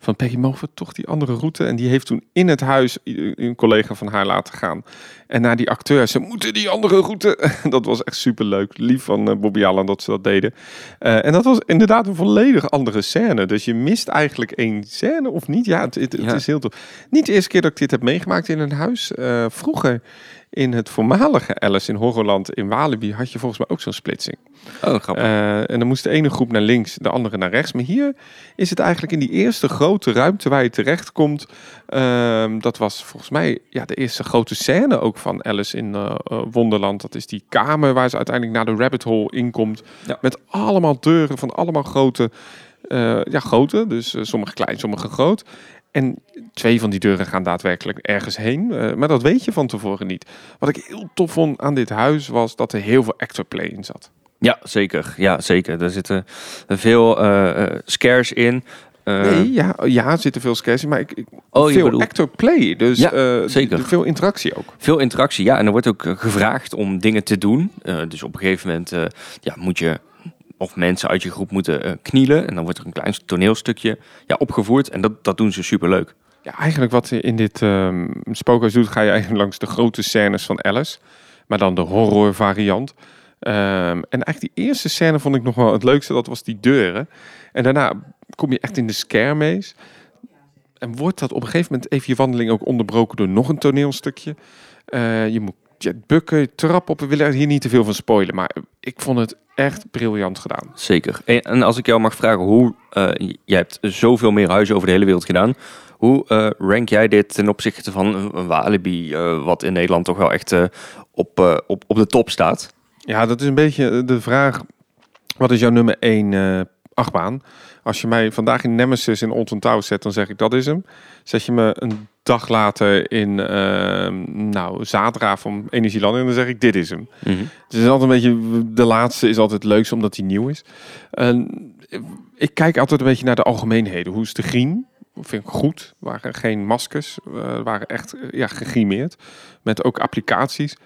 Van Peggy, mogen we toch die andere route? En die heeft toen in het huis een collega van haar laten gaan. En naar die acteur, ze moeten die andere route. dat was echt super leuk. Lief van uh, Bobby Allen dat ze dat deden. Uh, en dat was inderdaad een volledig andere scène. Dus je mist eigenlijk één scène of niet. Ja, het, het, het is heel tof. Niet de eerste keer dat ik dit heb meegemaakt in een huis. vroeger in het voormalige Alice in Horrorland in Walibi had je volgens mij ook zo'n splitsing. Oh, grappig. Uh, en dan moest de ene groep naar links, de andere naar rechts. Maar hier is het eigenlijk in die eerste grote ruimte waar je terecht komt. Uh, dat was volgens mij ja, de eerste grote scène ook van Alice in uh, Wonderland. Dat is die kamer waar ze uiteindelijk naar de rabbit hole inkomt. Ja. Met allemaal deuren van allemaal grote... ja, grote, dus sommige klein, sommige groot. En twee van die deuren gaan daadwerkelijk ergens heen. Uh, maar dat weet je van tevoren niet. Wat ik heel tof vond aan dit huis was dat er heel veel actor play in zat. Ja, zeker. Ja, zeker. Er zitten veel uh, scares in. nee, ja, ja, er zitten veel scares in, maar ik, ik oh, veel bedoelt... actor play. Dus ja, zeker. veel interactie ook. Veel interactie, ja. En er wordt ook gevraagd om dingen te doen. dus op een gegeven moment ja, moet je of mensen uit je groep moeten eh, knielen. En dan wordt er een klein toneelstukje ja, opgevoerd. En dat, dat doen ze superleuk. Ja, eigenlijk wat in dit ehm spookhuis doet, ga je eigenlijk langs de grote scènes van Alice. Maar dan de horror variant. Ehm, en eigenlijk die eerste scène vond ik nog wel het leukste. Dat was die deuren. En daarna kom je echt in de scare. En wordt dat op een gegeven moment even je wandeling ook onderbroken door nog een toneelstukje. Eh, je moet jet bukken, trap op. We willen er hier niet te veel van spoilen. Maar ik vond het echt briljant gedaan. Zeker. En, als ik jou mag vragen, hoe, eh, jij hebt zoveel meer huizen over de hele wereld gedaan. Hoe eh, rank jij dit ten opzichte van een een Walibi, eh, wat in Nederland toch wel echt eh, op, eh, op, op de top staat? Ja, dat is een beetje de vraag. Wat is jouw nummer 1 eh achtbaan? Als je mij vandaag in Nemesis in Alton zet, dan zeg ik dat is hem. Zet je me een dag later in ehm, nou, Zadra van Energieland en dan zeg ik dit is hem. Het is altijd een beetje, de laatste is altijd het leukste omdat hij nieuw is. En ik kijk altijd een beetje naar de algemeenheden. Hoe is de green? Vind ik goed. Er waren geen maskers. eh, waren echt eh, ja, gegrimeerd. Met ook applicaties.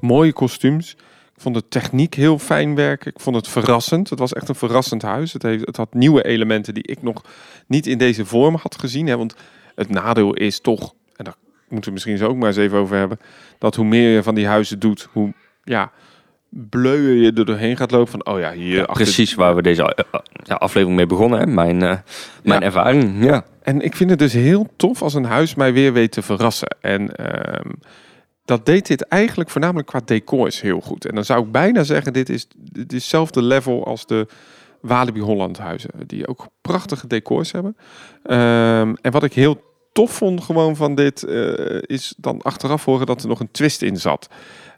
Mooie kostuums. Ik vond de techniek heel fijn werken. Ik vond het verrassend. Het was echt een verrassend huis. Het, heeft, het had nieuwe elementen die ik nog niet in deze vorm had gezien. Hè? Want het nadeel is toch, en daar moeten we misschien zo ook maar eens even over hebben, dat hoe meer je van die huizen doet, hoe ja, bleuer je er doorheen gaat lopen van, oh ja, hier Ja, achter- precies waar we deze eh, eh, aflevering mee begonnen. Hè? Mijn, eh, mijn Ja. ervaring. Ja. En ik vind het dus heel tof als een huis mij weer weet te verrassen. En ehm, dat deed dit eigenlijk voornamelijk qua decors heel goed. En dan zou ik bijna zeggen, dit is, hetzelfde level als de Walibi Holland huizen. Die ook prachtige decors hebben. Ehm, en wat ik heel tof vond gewoon van dit, eh, is dan achteraf horen dat er nog een twist in zat.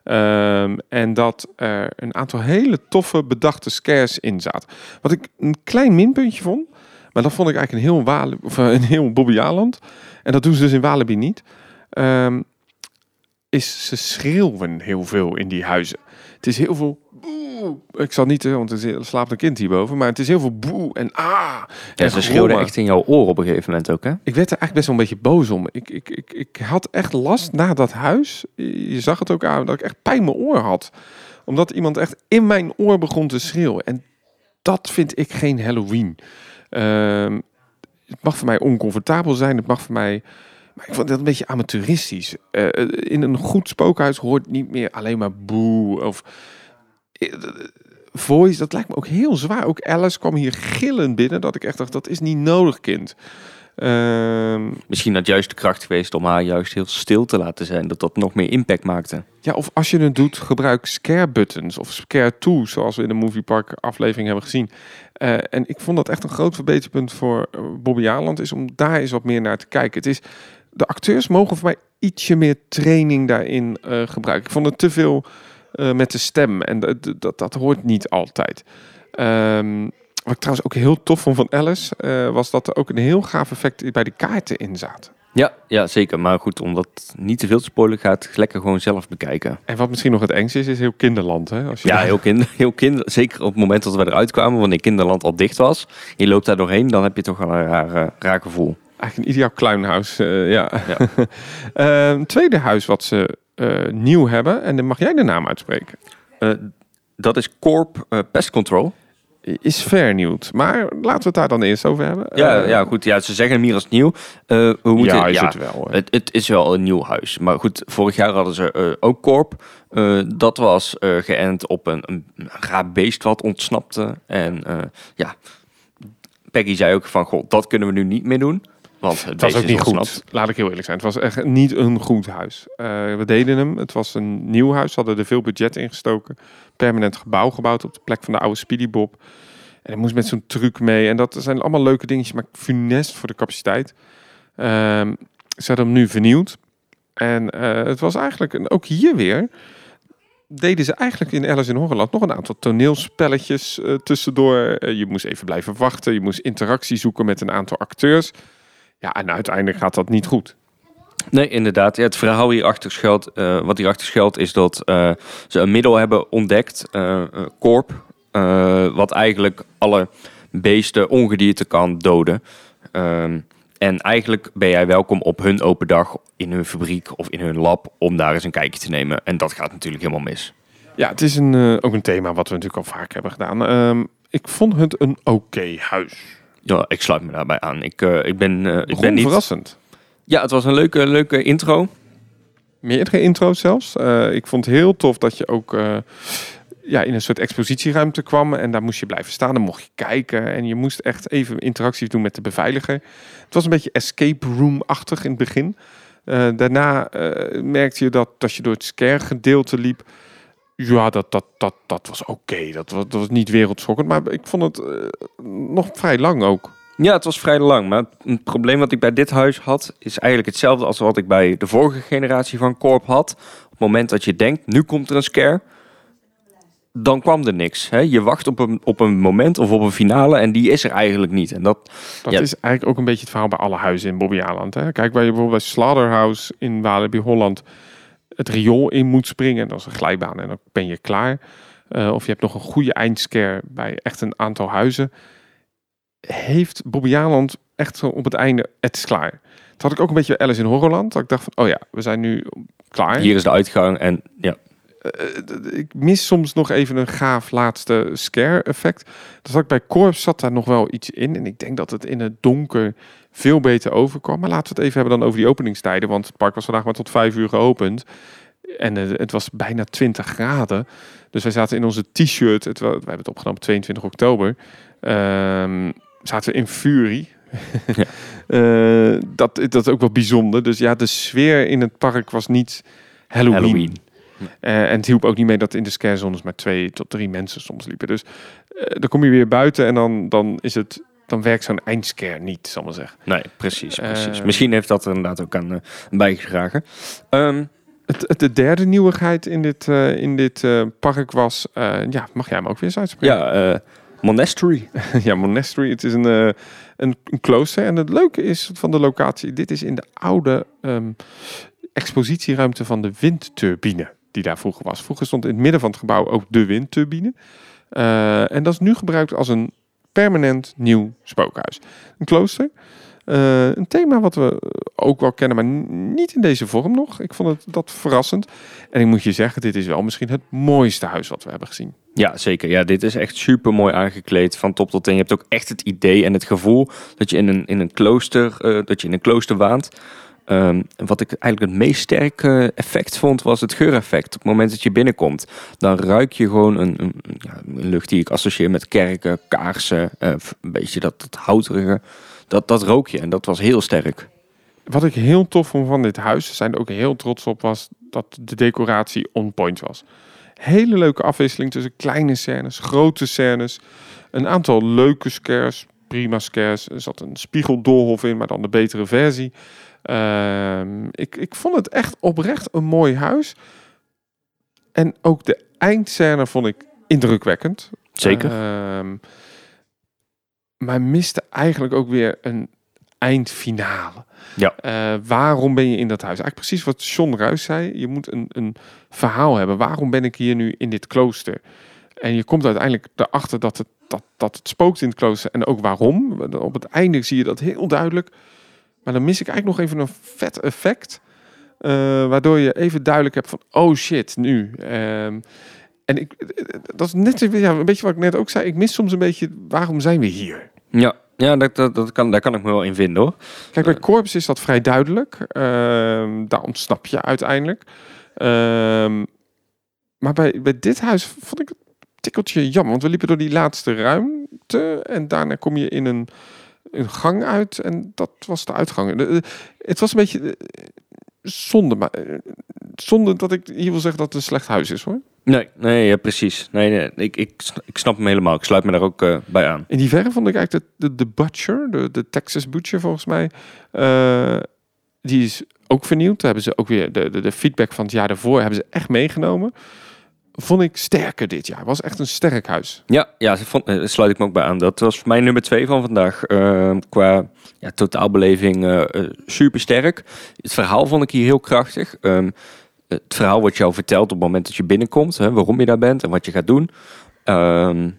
Ehm, en dat er een aantal hele toffe bedachte scares in zaten. Wat ik een klein minpuntje vond, maar dat vond ik eigenlijk een heel, Wali, of een heel Bobby Aland. En dat doen ze dus in Walibi niet. Ehm, is ze schreeuwen heel veel in die huizen. Het is heel veel boe. Ik zal niet, eh, want er slaapt een kind hierboven. Maar het is heel veel boe en ah. Ja, en ze schreeuwden echt in jouw oor op een gegeven moment ook, hè? Ik werd er eigenlijk best wel een beetje boos om. Ik, ik, ik, ik had echt last na dat huis. Je zag het ook aan dat ik echt pijn in mijn oor had. Omdat iemand echt in mijn oor begon te schreeuwen. En dat vind ik geen Halloween. Ehm, het mag voor mij oncomfortabel zijn. Het mag voor mij... Maar ik vond dat een beetje amateuristisch. Eh, in een goed spookhuis hoort niet meer alleen maar boe of... eh, Voice, dat lijkt me ook heel zwaar. Ook Alice kwam hier gillend binnen. Dat ik echt dacht, dat is niet nodig, kind. Ehm, Misschien had juist de kracht geweest om haar juist heel stil te laten zijn. Dat dat nog meer impact maakte. ja, of als je het doet, gebruik scare buttons of scare tools, zoals we in de Movie Park aflevering hebben gezien. Eh, en ik vond dat echt een groot verbeterpunt voor eh, Bobby Aland, is om daar eens wat meer naar te kijken. Het is, de acteurs mogen voor mij ietsje meer training daarin eh, gebruiken. Ik vond het te veel eh, met de stem en dat, dat, dat hoort niet altijd. Ehm, wat ik trouwens ook heel tof vond van Alice, eh, was dat er ook een heel gaaf effect bij de kaarten in zaten. Ja, ja, zeker. Maar goed, om dat niet te veel te spoilen, gaat lekker gewoon zelf bekijken. En wat misschien nog het engste is, is heel kinderland. Hè? Als je Ja, heel kinder, heel kinder. Zeker op het moment dat we eruit kwamen, wanneer Kinderland al dicht was. Je loopt daar doorheen, dan heb je toch wel een raar, raar gevoel. Eigenlijk een ideaal kluinhuis, eh, ja. Ja. Ehm, tweede huis wat ze eh, nieuw hebben, en dan mag jij de naam uitspreken, Eh, dat is Corp Pest Control. is vernieuwd. Maar laten we het daar dan eerst over hebben. Ja, ja, goed. Ja, ze zeggen hem hier als nieuw. Eh, we moeten, ja, is het wel. Het, het is wel een nieuw huis. Maar goed, vorig jaar hadden ze ook Corp. Dat was geënt op een, een raar beest wat ontsnapte. En ja, Peggy zei ook van, goh, dat kunnen we nu niet meer doen. Want het, was ook niet goed. Laat ik heel eerlijk zijn. Het was echt niet een goed huis. Eh, we deden hem. Het was een nieuw huis. Ze hadden er veel budget in gestoken. Permanent gebouw gebouwd op de plek van de oude Speedy Bob. En hij moest met zo'n truc mee. En dat zijn allemaal leuke dingetjes, maar funest voor de capaciteit. Ehm, ze hadden hem nu vernieuwd. En eh, het was eigenlijk, een, ook hier weer, deden ze eigenlijk in Alice in Horrorland nog een aantal toneelspelletjes eh, tussendoor. Je moest even blijven wachten. Je moest interactie zoeken met een aantal acteurs. Ja, en uiteindelijk gaat dat niet goed. Nee, inderdaad. Ja, het verhaal hierachter schuilt, eh wat hierachter schuilt, is dat eh, ze een middel hebben ontdekt, Corp, eh, wat eigenlijk alle beesten, ongedierte kan doden. Ehm, en eigenlijk ben jij welkom op hun open dag in hun fabriek of in hun lab om daar eens een kijkje te nemen. En dat gaat natuurlijk helemaal mis. Ja, het is een, ook een thema wat we natuurlijk al vaak hebben gedaan. Ehm, ik vond het een oké huis. Ja, ik sluit me daarbij aan. Ik, eh, ik ben, eh, ik ben niet... verrassend. Ja, het was een leuke, leuke intro. Meerdere intro's zelfs. Eh, ik vond het heel tof dat je ook ja, in een soort expositieruimte kwam. En daar moest je blijven staan. Dan mocht je kijken. En je moest echt even interacties doen met de beveiliger. Het was een beetje escape room-achtig in het begin. Daarna merkte je dat als je door het scare gedeelte liep. Ja, dat, dat, dat, dat was oké. Dat, was, dat was niet wereldschokkend. Maar ik vond het eh, nog vrij lang ook. Ja, het was vrij lang. Maar het probleem wat ik bij dit huis had, is eigenlijk hetzelfde als wat ik bij de vorige generatie van Corp had. Op het moment dat je denkt, nu komt er een scare, dan kwam er niks. Hè? Je wacht op een, op een moment of op een finale en die is er eigenlijk niet. En dat, Dat Ja. is eigenlijk ook een beetje het verhaal bij alle huizen in Bobbejaanland. Hè? Kijk, je bijvoorbeeld bij Slaughterhouse in Walibi Holland het riool in moet springen. Dat is een glijbaan en dan ben je klaar. Eh, of je hebt nog een goede eindscare bij echt een aantal huizen. Heeft Bobbejaanland echt zo op het einde, het is klaar. Dat had ik ook een beetje Alice in Horrorland. Dat ik dacht van, oh ja, we zijn nu klaar. hier is de uitgang en ja. Eh, ik mis soms nog even een gaaf laatste scare effect. Dat ik bij Corps zat daar nog wel iets in. En ik denk dat het in het donker veel beter overkwam. Maar laten we het even hebben dan over die openingstijden. Want het park was vandaag maar tot vijf uur geopend. En eh, het was bijna 20 graden. Dus wij zaten in onze t-shirt. We hebben het opgenomen op 22 oktober. Ehm, zaten we in furie. Ja. Eh, dat, dat is ook wel bijzonder. Dus ja, de sfeer in het park was niet Halloween. Halloween. Eh, en het hielp ook niet mee dat in de scarezones maar twee tot drie mensen soms liepen. Dus dan kom je weer buiten en dan, dan is het. Dan werkt zo'n eindscare niet, zal ik maar zeggen. Nee, precies, precies. Eh, Misschien heeft dat er inderdaad ook aan eh, bijgedragen. Ehm, Het, het- de derde nieuwigheid in dit, eh, in dit park was. ja, mag jij hem ook weer eens uitspreken? ja, Monastery. ja, Monastery. Het is een, een, een klooster. En het leuke is van de locatie. Dit is in de oude ehm, expositieruimte van de windturbine. Die daar vroeger was. Vroeger stond in het midden van het gebouw ook de windturbine. En dat is nu gebruikt als een permanent nieuw spookhuis. Een klooster. Eh, een thema wat we ook wel kennen, maar niet in deze vorm nog. Ik vond het dat verrassend. En ik moet je zeggen, dit is wel misschien het mooiste huis wat we hebben gezien. Ja, zeker. Ja, dit is echt super mooi aangekleed van top tot teen. Je hebt ook echt het idee en het gevoel dat je in een, in een klooster, eh, dat je in een klooster waant. En wat ik eigenlijk het meest sterke effect vond, was het geureffect. Op het moment dat je binnenkomt, dan ruik je gewoon een, een, ja, een lucht die ik associeer met kerken, kaarsen, eh, een beetje dat, dat houterige. Dat, dat rook je en dat was heel sterk. Wat ik heel tof vond van dit huis, ze zijn er ook heel trots op, was dat de decoratie on point was. Hele leuke afwisseling tussen kleine scènes, grote scènes. Een aantal leuke scares, prima scares. Er zat een spiegeldoolhof in, maar dan de betere versie. Ehm, ik, ik vond het echt oprecht een mooi huis. En ook de eindscène vond ik indrukwekkend. Zeker. Ehm, maar miste eigenlijk ook weer een eindfinale. Ja. Eh, waarom ben je in dat huis? Eigenlijk precies wat John Ruijs zei. Je moet een, een verhaal hebben. Waarom ben ik hier nu in dit klooster? En je komt uiteindelijk erachter dat het, dat, dat het spookt in het klooster. En ook waarom. Op het einde zie je dat heel duidelijk. Maar dan mis ik eigenlijk nog even een vet effect. eh, waardoor je even duidelijk hebt van... Oh shit, nu. Ehm, en ik, dat is net ja, een beetje wat ik net ook zei. Ik mis soms een beetje... Waarom zijn we hier? Ja, ja dat, dat, dat kan, daar kan ik me wel in vinden hoor. Kijk, bij Corps is dat vrij duidelijk. Ehm, daar ontsnap je uiteindelijk. Ehm, maar bij, bij dit huis vond ik het tikkeltje jammer. Want we liepen door die laatste ruimte. En daarna kom je in een, een gang uit. En dat was de uitgang. De- de- het was een beetje eh, zonde. Maar, eh, zonde dat ik hier wil zeggen dat het een slecht huis is hoor. Nee, nee, ja, precies. Nee, nee, ik, ik, ik snap hem helemaal. Ik sluit me daar ook eh, bij aan. In die verre vond ik eigenlijk de, de, de Butcher, de, de Texas Butcher volgens mij, die is ook vernieuwd. Daar hebben ze ook weer de, de, de feedback van het jaar daarvoor hebben ze echt meegenomen. Vond ik sterker dit jaar. Was echt een sterk huis. Ja, ja eh, sluit ik me ook bij aan. Dat was voor mij nummer twee van vandaag. Eh, qua ja, totaalbeleving eh, eh, super sterk. Het verhaal vond ik hier heel krachtig. Ehm, het verhaal wat jou vertelt op het moment dat je binnenkomt. Hè, waarom je daar bent en wat je gaat doen. Ehm,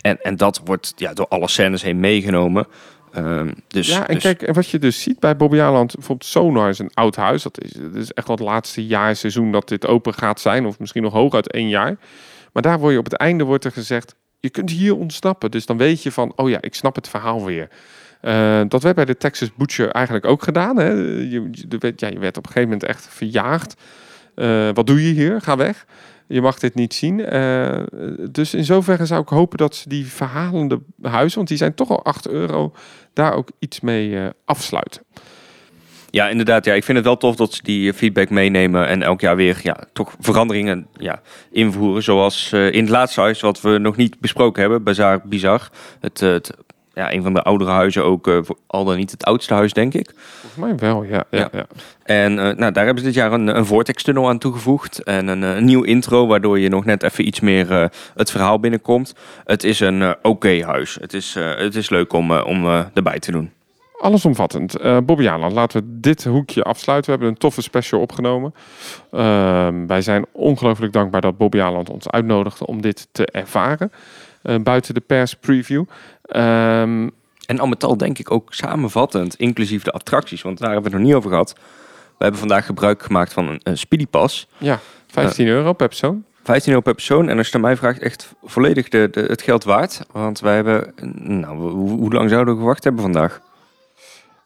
en, en dat wordt ja, door alle scènes heen meegenomen. Ehm, dus, ja, en dus- kijk, wat je dus ziet bij Bobby Aland, bijvoorbeeld Sonar is een oud huis. Dat is, dat is echt wel het laatste jaar seizoen dat dit open gaat zijn. Of misschien nog hooguit één jaar. Maar daar word je op het einde wordt er gezegd, je kunt hier ontsnappen. Dus dan weet je van, oh ja, ik snap het verhaal weer. Uh, dat werd bij de Texas Butcher eigenlijk ook gedaan. Hè? Je, je, ja, je werd op een gegeven moment echt verjaagd. Uh, wat doe je hier? Ga weg. Je mag dit niet zien. Uh, dus in zoverre zou ik hopen dat ze die verhalende huizen, want die zijn toch al 8 euro, daar ook iets mee afsluiten. Ja, inderdaad. Ja, ik vind het wel tof dat ze die feedback meenemen en elk jaar weer ja, toch veranderingen ja, invoeren. Zoals in het laatste huis, wat we nog niet besproken hebben, Bazaar Bizar. Het, het ja, een van de oudere huizen ook, uh, al dan niet het oudste huis, denk ik. Volgens mij wel, ja. ja, ja. En uh, nou, daar hebben ze dit jaar een, een vortex-tunnel aan toegevoegd. En een, een, nieuw intro, waardoor je nog net even iets meer uh, het verhaal binnenkomt. Het is een oké okay huis. Het is, het is leuk om, om erbij te doen. Allesomvattend. Uh, Bobby Jaanland, laten we dit hoekje afsluiten. We hebben een toffe special opgenomen. Uh, wij zijn ongelooflijk dankbaar dat Bobby ons uitnodigde om dit te ervaren. Uh, buiten de pers preview. Um, en al met al denk ik ook samenvattend, inclusief de attracties, want daar hebben we het nog niet over gehad. We hebben vandaag gebruik gemaakt van een, een Speedypass. Ja, 15 euro per persoon. 15 euro per persoon. En als je mij vraagt, echt volledig de, de, het geld waard. Want wij hebben, nou, hoe, hoe lang zouden we gewacht hebben vandaag?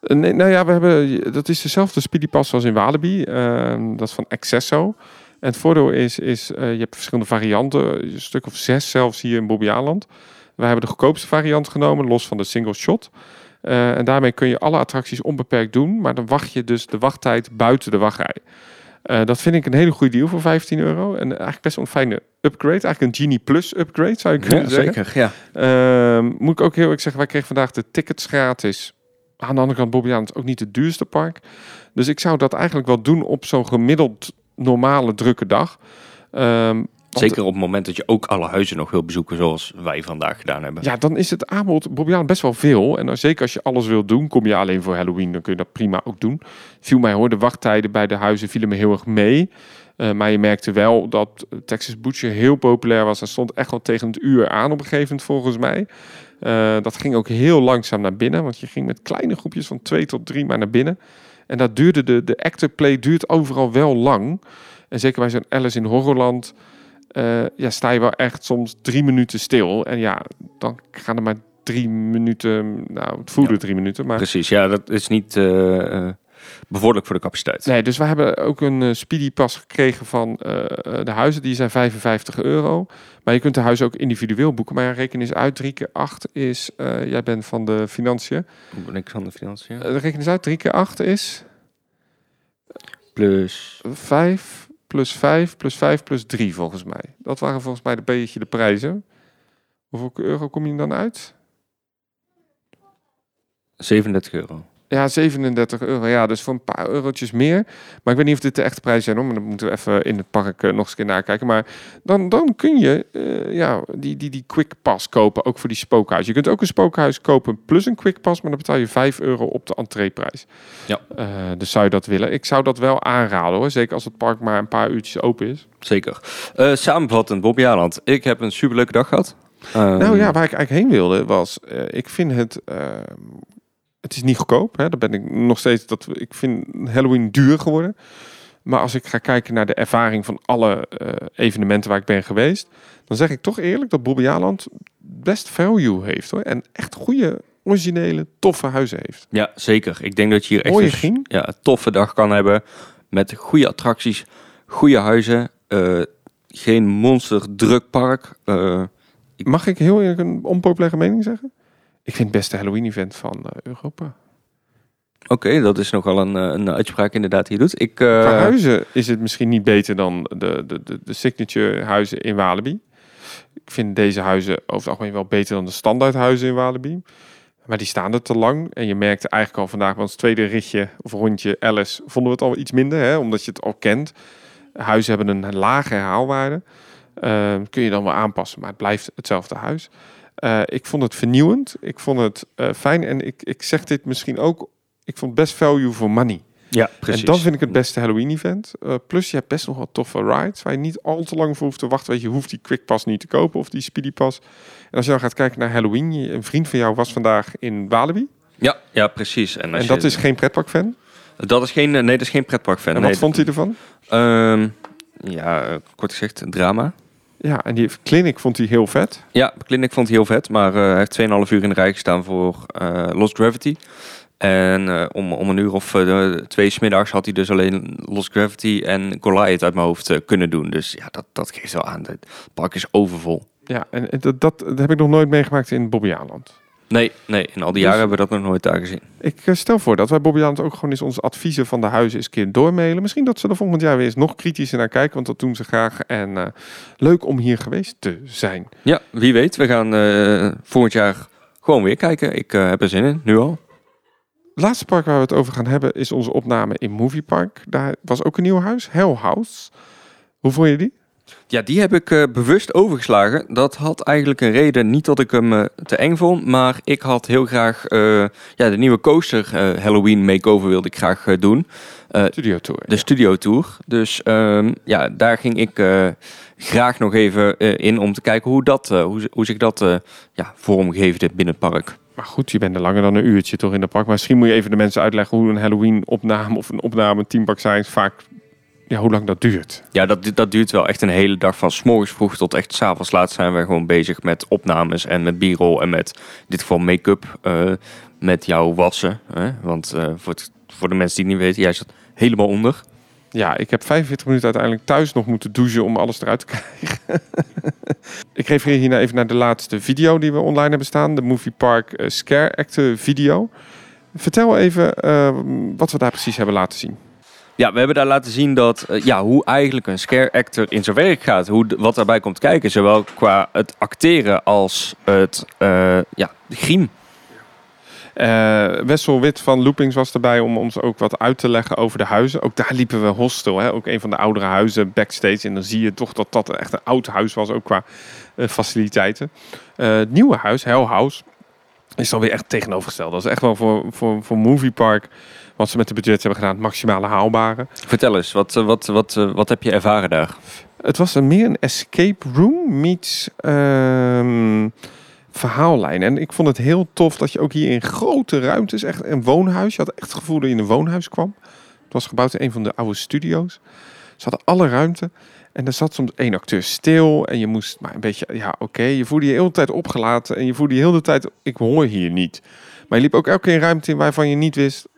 Nee, nou ja, we hebben, dat is dezelfde Speedypass als in Walibi. Uh, dat is van Accesso. En het voordeel is, is uh, je hebt verschillende varianten. Een stuk of zes zelfs hier in Bobbejaanland. We hebben de goedkoopste variant genomen, los van de single shot. Uh, en daarmee kun je alle attracties onbeperkt doen. Maar dan wacht je dus de wachttijd buiten de wachtrij. Uh, dat vind ik een hele goede deal voor 15 euro. En eigenlijk best wel een fijne upgrade. Eigenlijk een Genie Plus upgrade zou je kunnen ja, zeggen. Zeker, ja. Uh, moet ik ook heel erg zeggen, wij kregen vandaag de tickets gratis. Aan de andere kant, Bobbejaanland is ook niet het duurste park. Dus ik zou dat eigenlijk wel doen op zo'n gemiddeld normale drukke dag. Um, Zeker op het moment dat je ook alle huizen nog wil bezoeken, zoals wij vandaag gedaan hebben. Ja, dan is het aanbod best wel veel. En dan, zeker als je alles wil doen, kom je alleen voor Halloween, dan kun je dat prima ook doen. Viel mij hoor, de wachttijden bij de huizen vielen me heel erg mee. Uh, maar je merkte wel dat Texas Butcher heel populair was. Dat stond echt wel tegen het uur aan op een gegeven moment volgens mij. Uh, dat ging ook heel langzaam naar binnen, want je ging met kleine groepjes van twee tot drie maar naar binnen. En dat duurde, de, de actor play duurt overal wel lang. En zeker bij zo'n Alice in Horrorland uh, ja, sta je wel echt soms drie minuten stil. En ja, dan gaan er maar drie minuten, nou het voelde ja. drie minuten. Maar... Precies, ja, dat is niet uh, bevorderlijk voor de capaciteit. Nee, dus we hebben ook een uh, speedy pas gekregen van uh, de huizen. Die zijn 55 euro. Maar je kunt de huizen ook individueel boeken. Maar ja, reken eens uit. 3 keer 8 is... Uh, jij bent van de financiën. Hoe ben ik van de financiën? reken eens uit. 3 keer 8 is... Plus... 5 plus 5 plus 5 plus 3 volgens mij. Dat waren volgens mij een beetje de prijzen. Hoeveel euro kom je dan uit? 37 euro. Ja, 37 euro. Ja, dus voor een paar eurotjes meer. Maar ik weet niet of dit de echte prijs zijn, hoor. Maar dan moeten we even in het park uh, nog eens een keer nakijken. Maar dan, dan kun je uh, ja, die, die, die quick pass kopen, ook voor die spookhuis. Je kunt ook een spookhuis kopen plus een quick pass, maar dan betaal je 5 euro op de entreeprijs. Ja. Uh, dus zou je dat willen? Ik zou dat wel aanraden, hoor. Zeker als het park maar een paar uurtjes open is. Zeker. samenvattend, Bob Jaland. Ik heb een superleuke dag gehad. Um... Nou ja, waar ik eigenlijk heen wilde was, ik vind het het is niet goedkoop. Hè? Daar ben ik nog steeds. Dat, ik vind Halloween duur geworden. Maar als ik ga kijken naar de ervaring van alle uh, evenementen waar ik ben geweest, dan zeg ik toch eerlijk dat Bobbejaanland best value heeft hoor. En echt goede, originele, toffe huizen heeft. Ja, zeker. Ik denk dat je hier echt Mooie een, ja, een toffe dag kan hebben. Met goede attracties, goede huizen. Uh, geen monster druk park. Uh, ik... Mag ik heel eerlijk een onpopulaire mening zeggen? Ik vind het beste Halloween-event van uh, Europa. Oké, okay, dat is nogal een, een uitspraak inderdaad die je doet. Ik, uh... Qua huizen is het misschien niet beter dan de, de, de, de signature huizen in Walibi. Ik vind deze huizen over het algemeen wel beter dan de standaard huizen in Walibi. Maar die staan er te lang. En je merkte eigenlijk al vandaag bij ons tweede ritje of rondje Alice vonden we het al iets minder. Hè, omdat je het al kent. Huizen hebben een lage herhaalwaarde. Uh, kun je dan wel aanpassen, maar het blijft hetzelfde huis. Uh, ik vond het vernieuwend. Ik vond het uh, fijn. En ik, ik zeg dit misschien ook. Ik vond best value for money. Ja, precies. En dan vind ik het beste Halloween-event. Uh, plus je hebt best nog wat toffe rides waar je niet al te lang voor hoeft te wachten. Weet je, hoeft die Quick Pass niet te kopen of die Speedy Pass. En als je dan gaat kijken naar Halloween, een vriend van jou was vandaag in Walibi. Ja, ja precies. En, en dat je, is geen pretpark-fan? Dat is geen, nee, dat is geen pretpark-fan. En nee, wat vond hij ervan? Um, ja, kort gezegd, drama. Ja, en die Clinic vond hij heel vet. Ja, Clinic vond hij heel vet, maar eh, hij heeft 2,5 uur in de rij gestaan voor eh, Lost Gravity. En eh, om, om een uur of uh, twee smiddags had hij dus alleen Lost Gravity en Goliath uit mijn hoofd uh, kunnen doen. Dus ja, dat, dat geeft wel aan. Het park is overvol. Ja, en dat, dat, dat heb ik nog nooit meegemaakt in Bobbejaanland. Nee, nee, in al die jaren hebben we dat nog nooit daar gezien. Ik stel voor dat wij Bobbejaanland ook gewoon eens onze adviezen van de huizen eens een keer doormailen. Misschien dat ze er volgend jaar weer eens nog kritischer naar kijken, want dat doen ze graag. En leuk om hier geweest te zijn. Ja, wie weet. We gaan volgend jaar gewoon weer kijken. Ik heb er zin in, nu al. Het laatste park waar we het over gaan hebben is onze opname in Movie Park. Daar was ook een nieuw huis, Hell House. Hoe vond je die? Ja, die heb ik uh, bewust overgeslagen. Dat had eigenlijk een reden, niet dat ik hem uh, te eng vond, maar ik had heel graag uh, ja, de nieuwe coaster Halloween makeover wilde ik graag doen. studio tour. De ja. studio tour. Dus um, ja, daar ging ik graag nog even in om te kijken hoe, dat, hoe, hoe zich dat ja, vormgeefde binnen het park. Maar goed, je bent er langer dan een uurtje toch in de park. Maar misschien moet je even de mensen uitleggen hoe een Halloween-opname of een opname Team Park Science vaak, ja, hoe lang dat duurt. Ja, dat, dat duurt wel echt een hele dag. Van s morgens vroeg tot echt s'avonds laat zijn we gewoon bezig met opnames en met b-roll en met in dit geval make-up. Uh, met jouw wassen. Hè? Want uh, voor, het, voor de mensen die het niet weten, jij zat helemaal onder. Ja, ik heb 45 minuten uiteindelijk thuis nog moeten douchen om alles eruit te krijgen. ik refereer hierna even naar de laatste video die we online hebben staan. De Movie Park uh, Scare Act video. Vertel even uh, wat we daar precies hebben laten zien. Ja, we hebben daar laten zien dat, uh, ja, hoe eigenlijk een scare actor in zijn werk gaat. Hoe, wat daarbij komt kijken. Zowel qua het acteren als het ja, de griem. Uh, Wessel Wit van Loopings was erbij om ons ook wat uit te leggen over de huizen. Ook daar liepen we hostel, hè? ook een van de oudere huizen backstage. En dan zie je toch dat dat echt een oud huis was, ook qua uh, faciliteiten. Uh, het nieuwe huis, Hell House, is dan weer echt tegenovergesteld. Dat is echt wel voor, voor, voor Movie Park, wat ze met de budget hebben gedaan, het maximale haalbare. Vertel eens, wat, wat, wat, wat heb je ervaren daar? Het was een, meer een escape room meets... Uh, verhaallijn. En ik vond het heel tof dat je ook hier in grote ruimtes, echt een woonhuis, je had echt het gevoel dat je in een woonhuis kwam. Het was gebouwd in een van de oude studio's. Ze hadden alle ruimte. En er zat soms één acteur stil en je moest maar een beetje, ja oké, okay. je voelde je de hele tijd opgelaten en je voelde je de hele tijd, ik hoor hier niet. Maar je liep ook elke keer in ruimte in waarvan je niet wist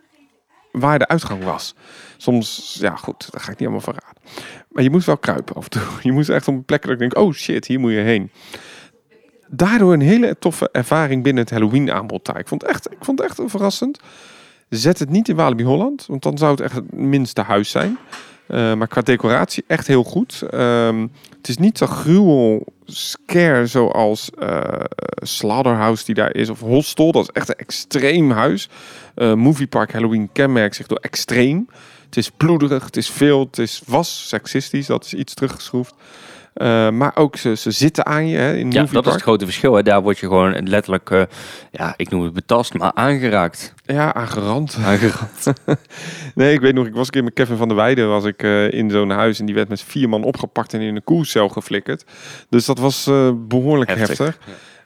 waar de uitgang was. Soms, ja goed, dat ga ik niet allemaal verraden. Maar je moest wel kruipen af en toe. Je moest echt op een plek dat ik denk, oh shit, hier moet je heen daardoor een hele toffe ervaring binnen het Halloween aanbod daar. Ik vond het echt, ik vond het echt verrassend. Zet het niet in Walibi Holland, want dan zou het echt het minste huis zijn. Uh, maar qua decoratie echt heel goed. Um, het is niet zo gruwel scare zoals uh, Slaughterhouse die daar is. Of Hostel, dat is echt een extreem huis. Uh, Movie Park Halloween kenmerkt zich door extreem. Het is bloederig, het is veel, het is was seksistisch. Dat is iets teruggeschroefd. Uh, maar ook ze, ze zitten aan je hè, in Ja, dat is het grote verschil. Hè. Daar word je gewoon letterlijk, uh, ja, ik noem het betast, maar aangeraakt. Ja, aangerand. Aangerand. nee, ik weet nog, ik was een keer met Kevin van der Weijden was ik uh, in zo'n huis en die werd met vier man opgepakt en in een koelcel geflikkerd. Dus dat was behoorlijk heftig. heftig.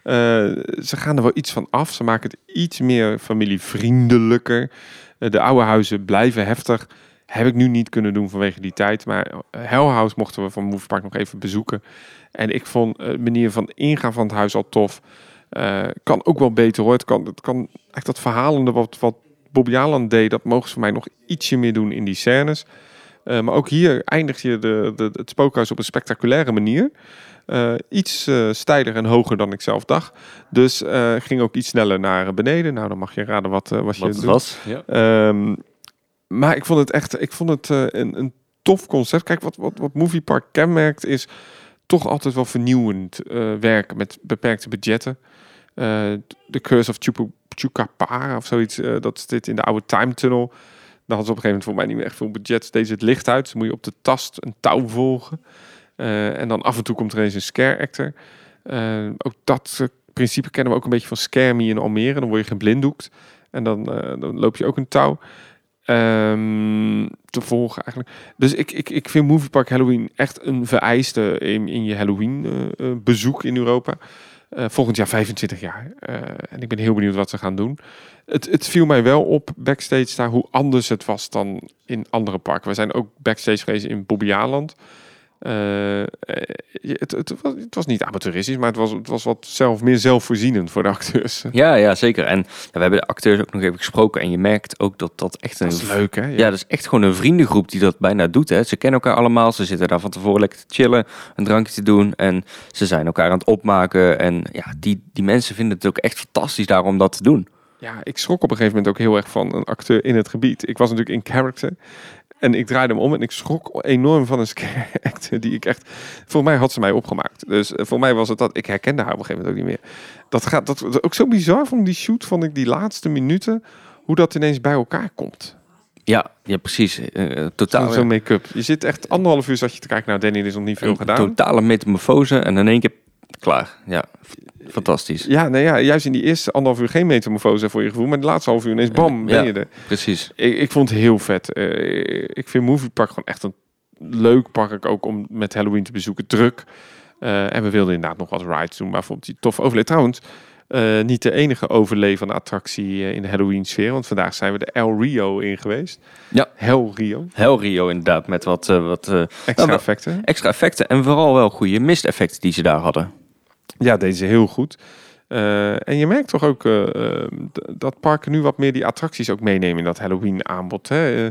Ja. ze gaan er wel iets van af. Ze maken het iets meer familievriendelijker. de oude huizen blijven heftig. Heb ik nu niet kunnen doen vanwege die tijd. Maar eh, Hell House mochten we van Movie Park nog even bezoeken. En ik vond de manier van ingaan van het huis al tof. Uh, kan ook wel beter hoor. Het kan, het kan echt dat verhalende wat, wat Bobby Alan deed, dat mogen ze voor mij nog ietsje meer doen in die scènes. Uh, maar ook hier eindigt je de, de, het spookhuis op een spectaculaire manier. Uh, iets uh, steiler en hoger dan ik zelf dacht. Dus ging ook iets sneller naar beneden. Nou, dan mag je raden wat, wat je wat het was. Ja. Um, maar ik vond het echt, ik vond het uh, een, een tof concept. Kijk, wat, wat, wat Movie Park kenmerkt is toch altijd wel vernieuwend uh, werken met beperkte budgetten. Uh, The Curse of Chupacabra of zoiets, dat zit in de oude time tunnel. Daar hadden ze op een gegeven moment voor mij niet meer echt veel budget. Deze het licht uit, moet je op de tast een touw volgen. en dan af en toe komt er eens een scare actor. ook dat principe kennen we ook een beetje van Scare Me in Almere. Dan word je geblinddoekt en dan, dan loop je ook een touw. Um, te volgen eigenlijk. Dus ik, ik, ik vind Movie Park Halloween echt een vereiste in, in je Halloween uh, uh, bezoek in Europa. Uh, volgend jaar 25 jaar. en ik ben heel benieuwd wat ze gaan doen. Het, het viel mij wel op backstage daar hoe anders het was dan in andere parken. We zijn ook backstage geweest in Bobbejaanland. Eh, eh, het, het, was, het was niet amateuristisch, maar het was, het was wat zelf, meer zelfvoorzienend voor de acteurs. Ja, ja, zeker. En ja, we hebben de acteurs ook nog even gesproken. En je merkt ook dat dat echt een... Dat is leuk, hè? Ja, dat is echt gewoon een vriendengroep die dat bijna doet. Hè. Ze kennen elkaar allemaal. Ze zitten daar van tevoren lekker te chillen, een drankje te doen. En ze zijn elkaar aan het opmaken. En ja, die, die mensen vinden het ook echt fantastisch daar om dat te doen. Ja, ik schrok op een gegeven moment ook heel erg van een acteur in het gebied. Ik was natuurlijk in character. En ik draaide hem om en ik schrok enorm van een scare actor die ik echt... Voor mij had ze mij opgemaakt. Dus eh, voor mij was het dat... Ik herkende haar op een gegeven moment ook niet meer. Dat gaat dat, ook zo bizar van die shoot, vond ik die laatste minuten... Hoe dat ineens bij elkaar komt. Ja, ja precies. Uh, totaal. Zo'n make-up. Je zit echt anderhalf uur zat je te kijken. Nou, Danny, er is nog niet veel gedaan. Totale metamorfose en in één keer klaar. Ja, fantastisch. Ja, nee, ja, juist in die eerste anderhalf uur geen metamorfose voor je gevoel. Maar de laatste half uur ineens bam, ben Ja. je er. Precies. Ik, ik vond het heel vet. Eh, ik vind Movie Park gewoon echt een leuk park ook om met Halloween te bezoeken. Druk. Eh, en we wilden inderdaad nog wat rides doen. Maar bijvoorbeeld die tof overleed. Trouwens, eh, niet de enige overlevende attractie in de Halloween sfeer. Want vandaag zijn we de El Rio in geweest. Ja. Hell Rio. Hell Rio inderdaad, met wat, wat Extra maar- effecten. extra effecten. En vooral wel goede misteffecten die ze daar hadden. Ja, deze heel goed. Eh, en je merkt toch ook eh, dat parken nu wat meer die attracties ook meenemen in dat Halloween aanbod. Hè?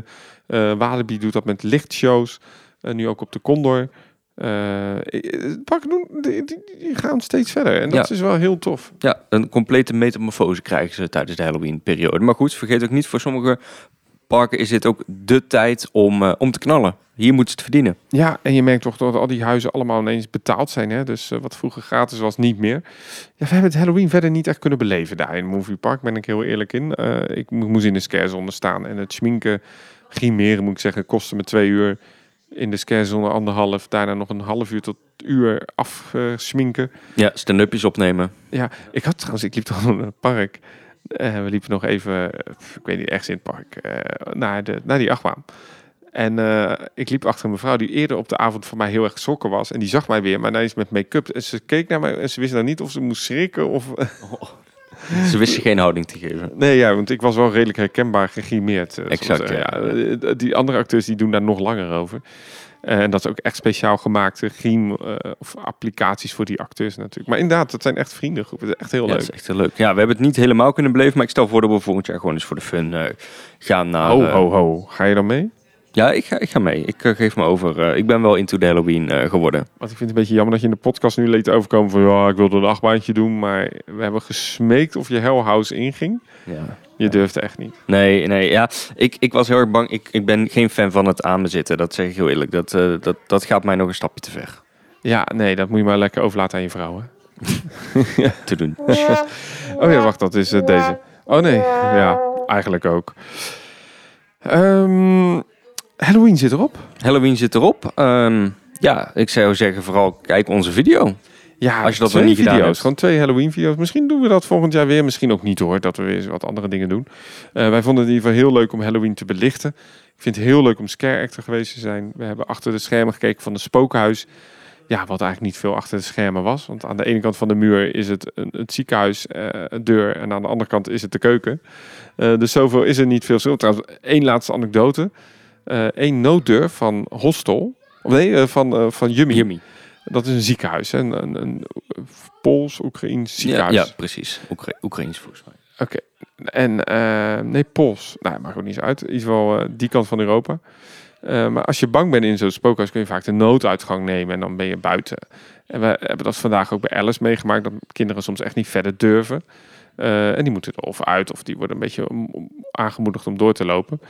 Eh, Walibi doet dat met lichtshows. Nu ook op de Condor. Parken doen, die, gaan steeds verder. En dat Ja. is wel heel tof. Ja, een complete metamorfose krijgen ze tijdens de Halloween-periode. Maar goed, vergeet ook niet, voor sommige parken is dit ook de tijd om, eh, om te knallen. Hier moeten ze het verdienen. Ja, en je merkt toch dat al die huizen allemaal ineens betaald zijn. Hè? Dus eh, wat vroeger gratis was, niet meer. Ja, we hebben het Halloween verder niet echt kunnen beleven daar in Movie Park. Ben ik heel eerlijk in. Eh, ik mo- moest in de scarezone staan. En het schminken, grimeren moet ik zeggen, kostte me twee uur. In de scarezone anderhalf. Daarna nog een half uur tot uur afsminken. Ja, stand-upjes opnemen. Ja, ik had trouwens, ik liep toch door het park. Eh, we liepen nog even, ik weet niet, ergens in het park, eh, naar, de, naar die achtbaan. En eh, ik liep achter een mevrouw die eerder op de avond voor mij heel erg geschrokken was. En die zag mij weer, maar ineens met make-up. En ze keek naar mij en ze wist nou niet of ze moest schrikken of... Ze wisten geen houding te geven. nee, ja, want ik was wel redelijk herkenbaar gegrimeerd. Exact, ja. Die andere acteurs die doen daar nog langer over. Eh, En dat is ook echt speciaal gemaakte griem eh, of applicaties voor die acteurs natuurlijk. Maar inderdaad, dat zijn echt vriendengroepen. Dat is echt heel Ja, leuk. dat is echt heel leuk. Ja, we hebben het niet helemaal kunnen beleven, maar ik stel voor dat we volgend jaar gewoon eens voor de fun eh, gaan naar... Ho, ho, ho. Ga je dan mee? Ja, ik ga, ik ga mee. Ik geef me over. ik ben wel into de Halloween geworden. Want ik vind het een beetje jammer dat je in de podcast nu liet overkomen van... ja, ik wilde een achtbaantje doen, maar we hebben gesmeekt of je Hell House inging. Ja. Je durfde echt niet. Nee, nee, ja. Ik, ik was heel erg bang. Ik, ik ben geen fan van het aan me zitten. Dat zeg ik heel eerlijk. Dat, eh, dat, dat gaat mij nog een stapje te ver Ja, nee, dat moet je maar lekker overlaten aan je vrouw, hè? te doen. Oh ja, wacht, dat is eh, deze. Oh nee, ja, eigenlijk ook. Ehm, Halloween zit erop. Halloween zit erop. Ehm, ja, ik zou zeggen vooral kijk onze video. Ja, Als je dat twee niet gedaan video's. hebt. Gewoon twee Halloween-video's. Misschien doen we dat volgend jaar weer. Misschien ook niet hoor, dat we weer eens wat andere dingen doen. Eh, wij vonden het in ieder geval heel leuk om Halloween te belichten. Ik vind het heel leuk om scare actor geweest te zijn. We hebben achter de schermen gekeken van de spookhuis. Ja, wat eigenlijk niet veel achter de schermen was. Want aan de ene kant van de muur is het een, het ziekenhuis, eh, een deur. En aan de andere kant is het de keuken. Eh, dus zoveel is er niet veel. Trouwens, één laatste anekdote. Eén nooddeur van Hostel. Of nee, van, van Yummy. Yummy. Dat is een ziekenhuis, hè? Een, een, een Pools-Oekraïns Ja, ziekenhuis. ja, precies. Oekra Oekraïens volgens mij. Oké. En eh, nee, Pools. Nou, maakt ook niet zo uit. Ieder geval eh, die kant van Europa. Eh, maar als je bang bent in zo'n spookhuis, kun je vaak de nooduitgang nemen en dan ben je buiten. En we hebben dat vandaag ook bij Alice meegemaakt, dat kinderen soms echt niet verder durven. En die moeten er of uit, of die worden een beetje aangemoedigd om door te lopen.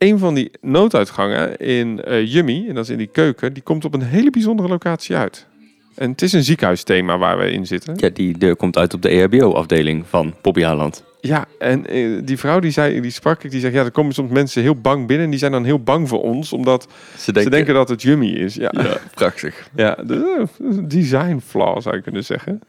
Een van die nooduitgangen in eh Yummy, en dat is in die keuken, die komt op een hele bijzondere locatie uit. En het is een ziekenhuisthema waar we in zitten. Ja, die deur komt uit op de EHBO-afdeling van Poppy Haaland. Ja, en eh, die vrouw die zei, die sprak ik, die zegt, ja, er komen soms mensen heel bang binnen en die zijn dan heel bang voor ons, omdat Ze ze denken dat het Yummy is. Ja, ja. Ja, prachtig. de, de design flaw zou je kunnen zeggen.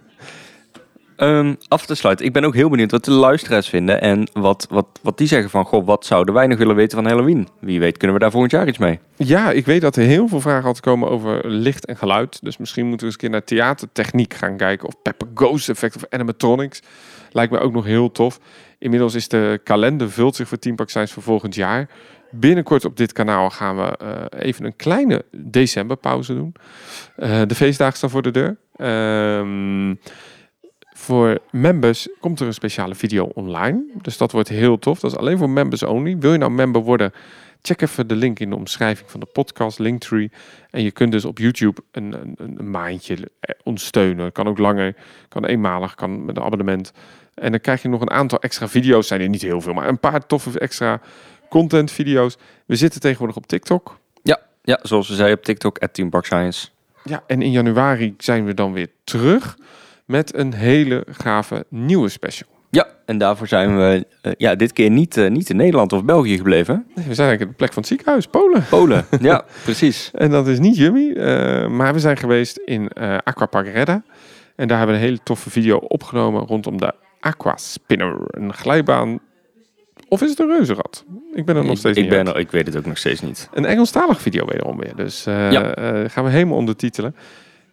Ehm, af te sluiten. Ik ben ook heel benieuwd wat de luisteraars vinden. En wat, wat, wat die zeggen van, goh, wat zouden wij nog willen weten van Halloween? Wie weet kunnen we daar volgend jaar iets mee. Ja, ik weet dat er heel veel vragen altijd komen over licht en geluid. Dus misschien moeten we eens een keer naar theatertechniek gaan kijken. Of Pepper Ghost Effect of animatronics. Lijkt me ook nog heel tof. Inmiddels is de kalender vult zich voor Team Park Science voor volgend jaar. Binnenkort op dit kanaal gaan we eh, even een kleine decemberpauze doen. Eh, de feestdagen staan voor de deur. Ehm, voor members komt er een speciale video online. Dus dat wordt heel tof. Dat is alleen voor members only. Wil je nou member worden? Check even de link in de omschrijving van de podcast, Linktree. En je kunt dus op YouTube een, een, een maandje eh, ons steunen. Kan ook langer, kan eenmalig, kan met een abonnement. En dan krijg je nog een aantal extra video's. Zijn er niet heel veel, maar een paar toffe extra content video's. We zitten tegenwoordig op TikTok. Ja, zoals we zeiden op TikTok, at Team Science. Ja, en in januari zijn we dan weer terug met een hele gave nieuwe special. Ja, en daarvoor zijn we eh, ja, dit keer niet, eh, niet in Nederland of België gebleven. Nee, we zijn eigenlijk op de plek van het ziekenhuis, Polen. Polen, ja, precies. En dat is niet Yummy, eh, maar we zijn geweest in Aquapark Redda. En daar hebben we een hele toffe video opgenomen rondom de Aquaspinner. Een glijbaan. Of is het een reuzenrad? Ik ben er nog Ik, steeds ik, niet ben uit. er, ik weet het ook nog steeds niet. Een Engelstalig video wederom weer. Dus Ja. eh, gaan we helemaal ondertitelen.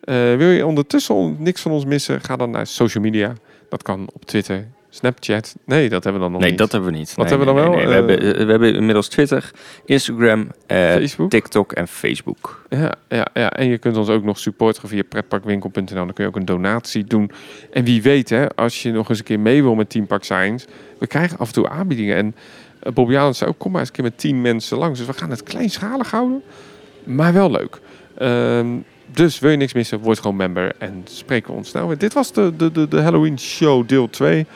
Eh, wil je ondertussen on- niks van ons missen? Ga dan naar social media. Dat kan op Twitter, Snapchat. Nee, dat hebben we dan nog Nee, niet. dat hebben we niet. Wat Nee, hebben we dan nee, wel? nee, nee. We, Eh, hebben, we hebben inmiddels Twitter, Instagram, eh. TikTok en Facebook. Ja, ja, ja, en je kunt ons ook nog supporten via pretparkwinkel.nl. Dan kun je ook een donatie doen. En wie weet, hè, als je nog eens een keer mee wil met Team Park Science. We krijgen af en toe aanbiedingen. En Bobby Allen zei ook, kom maar eens een keer met tien mensen langs. Dus we gaan het kleinschalig houden, maar wel leuk. Ehm, dus wil je niks missen, word gewoon member en spreken we ons snel weer. Dit was de, de, de, de Halloween show deel 2.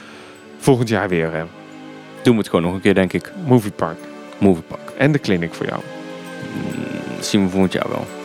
Volgend jaar weer hè. Doen we het gewoon nog een keer, denk ik. Movie Park Moviepark. en de clinic voor jou. Mm, zien we volgend jaar wel.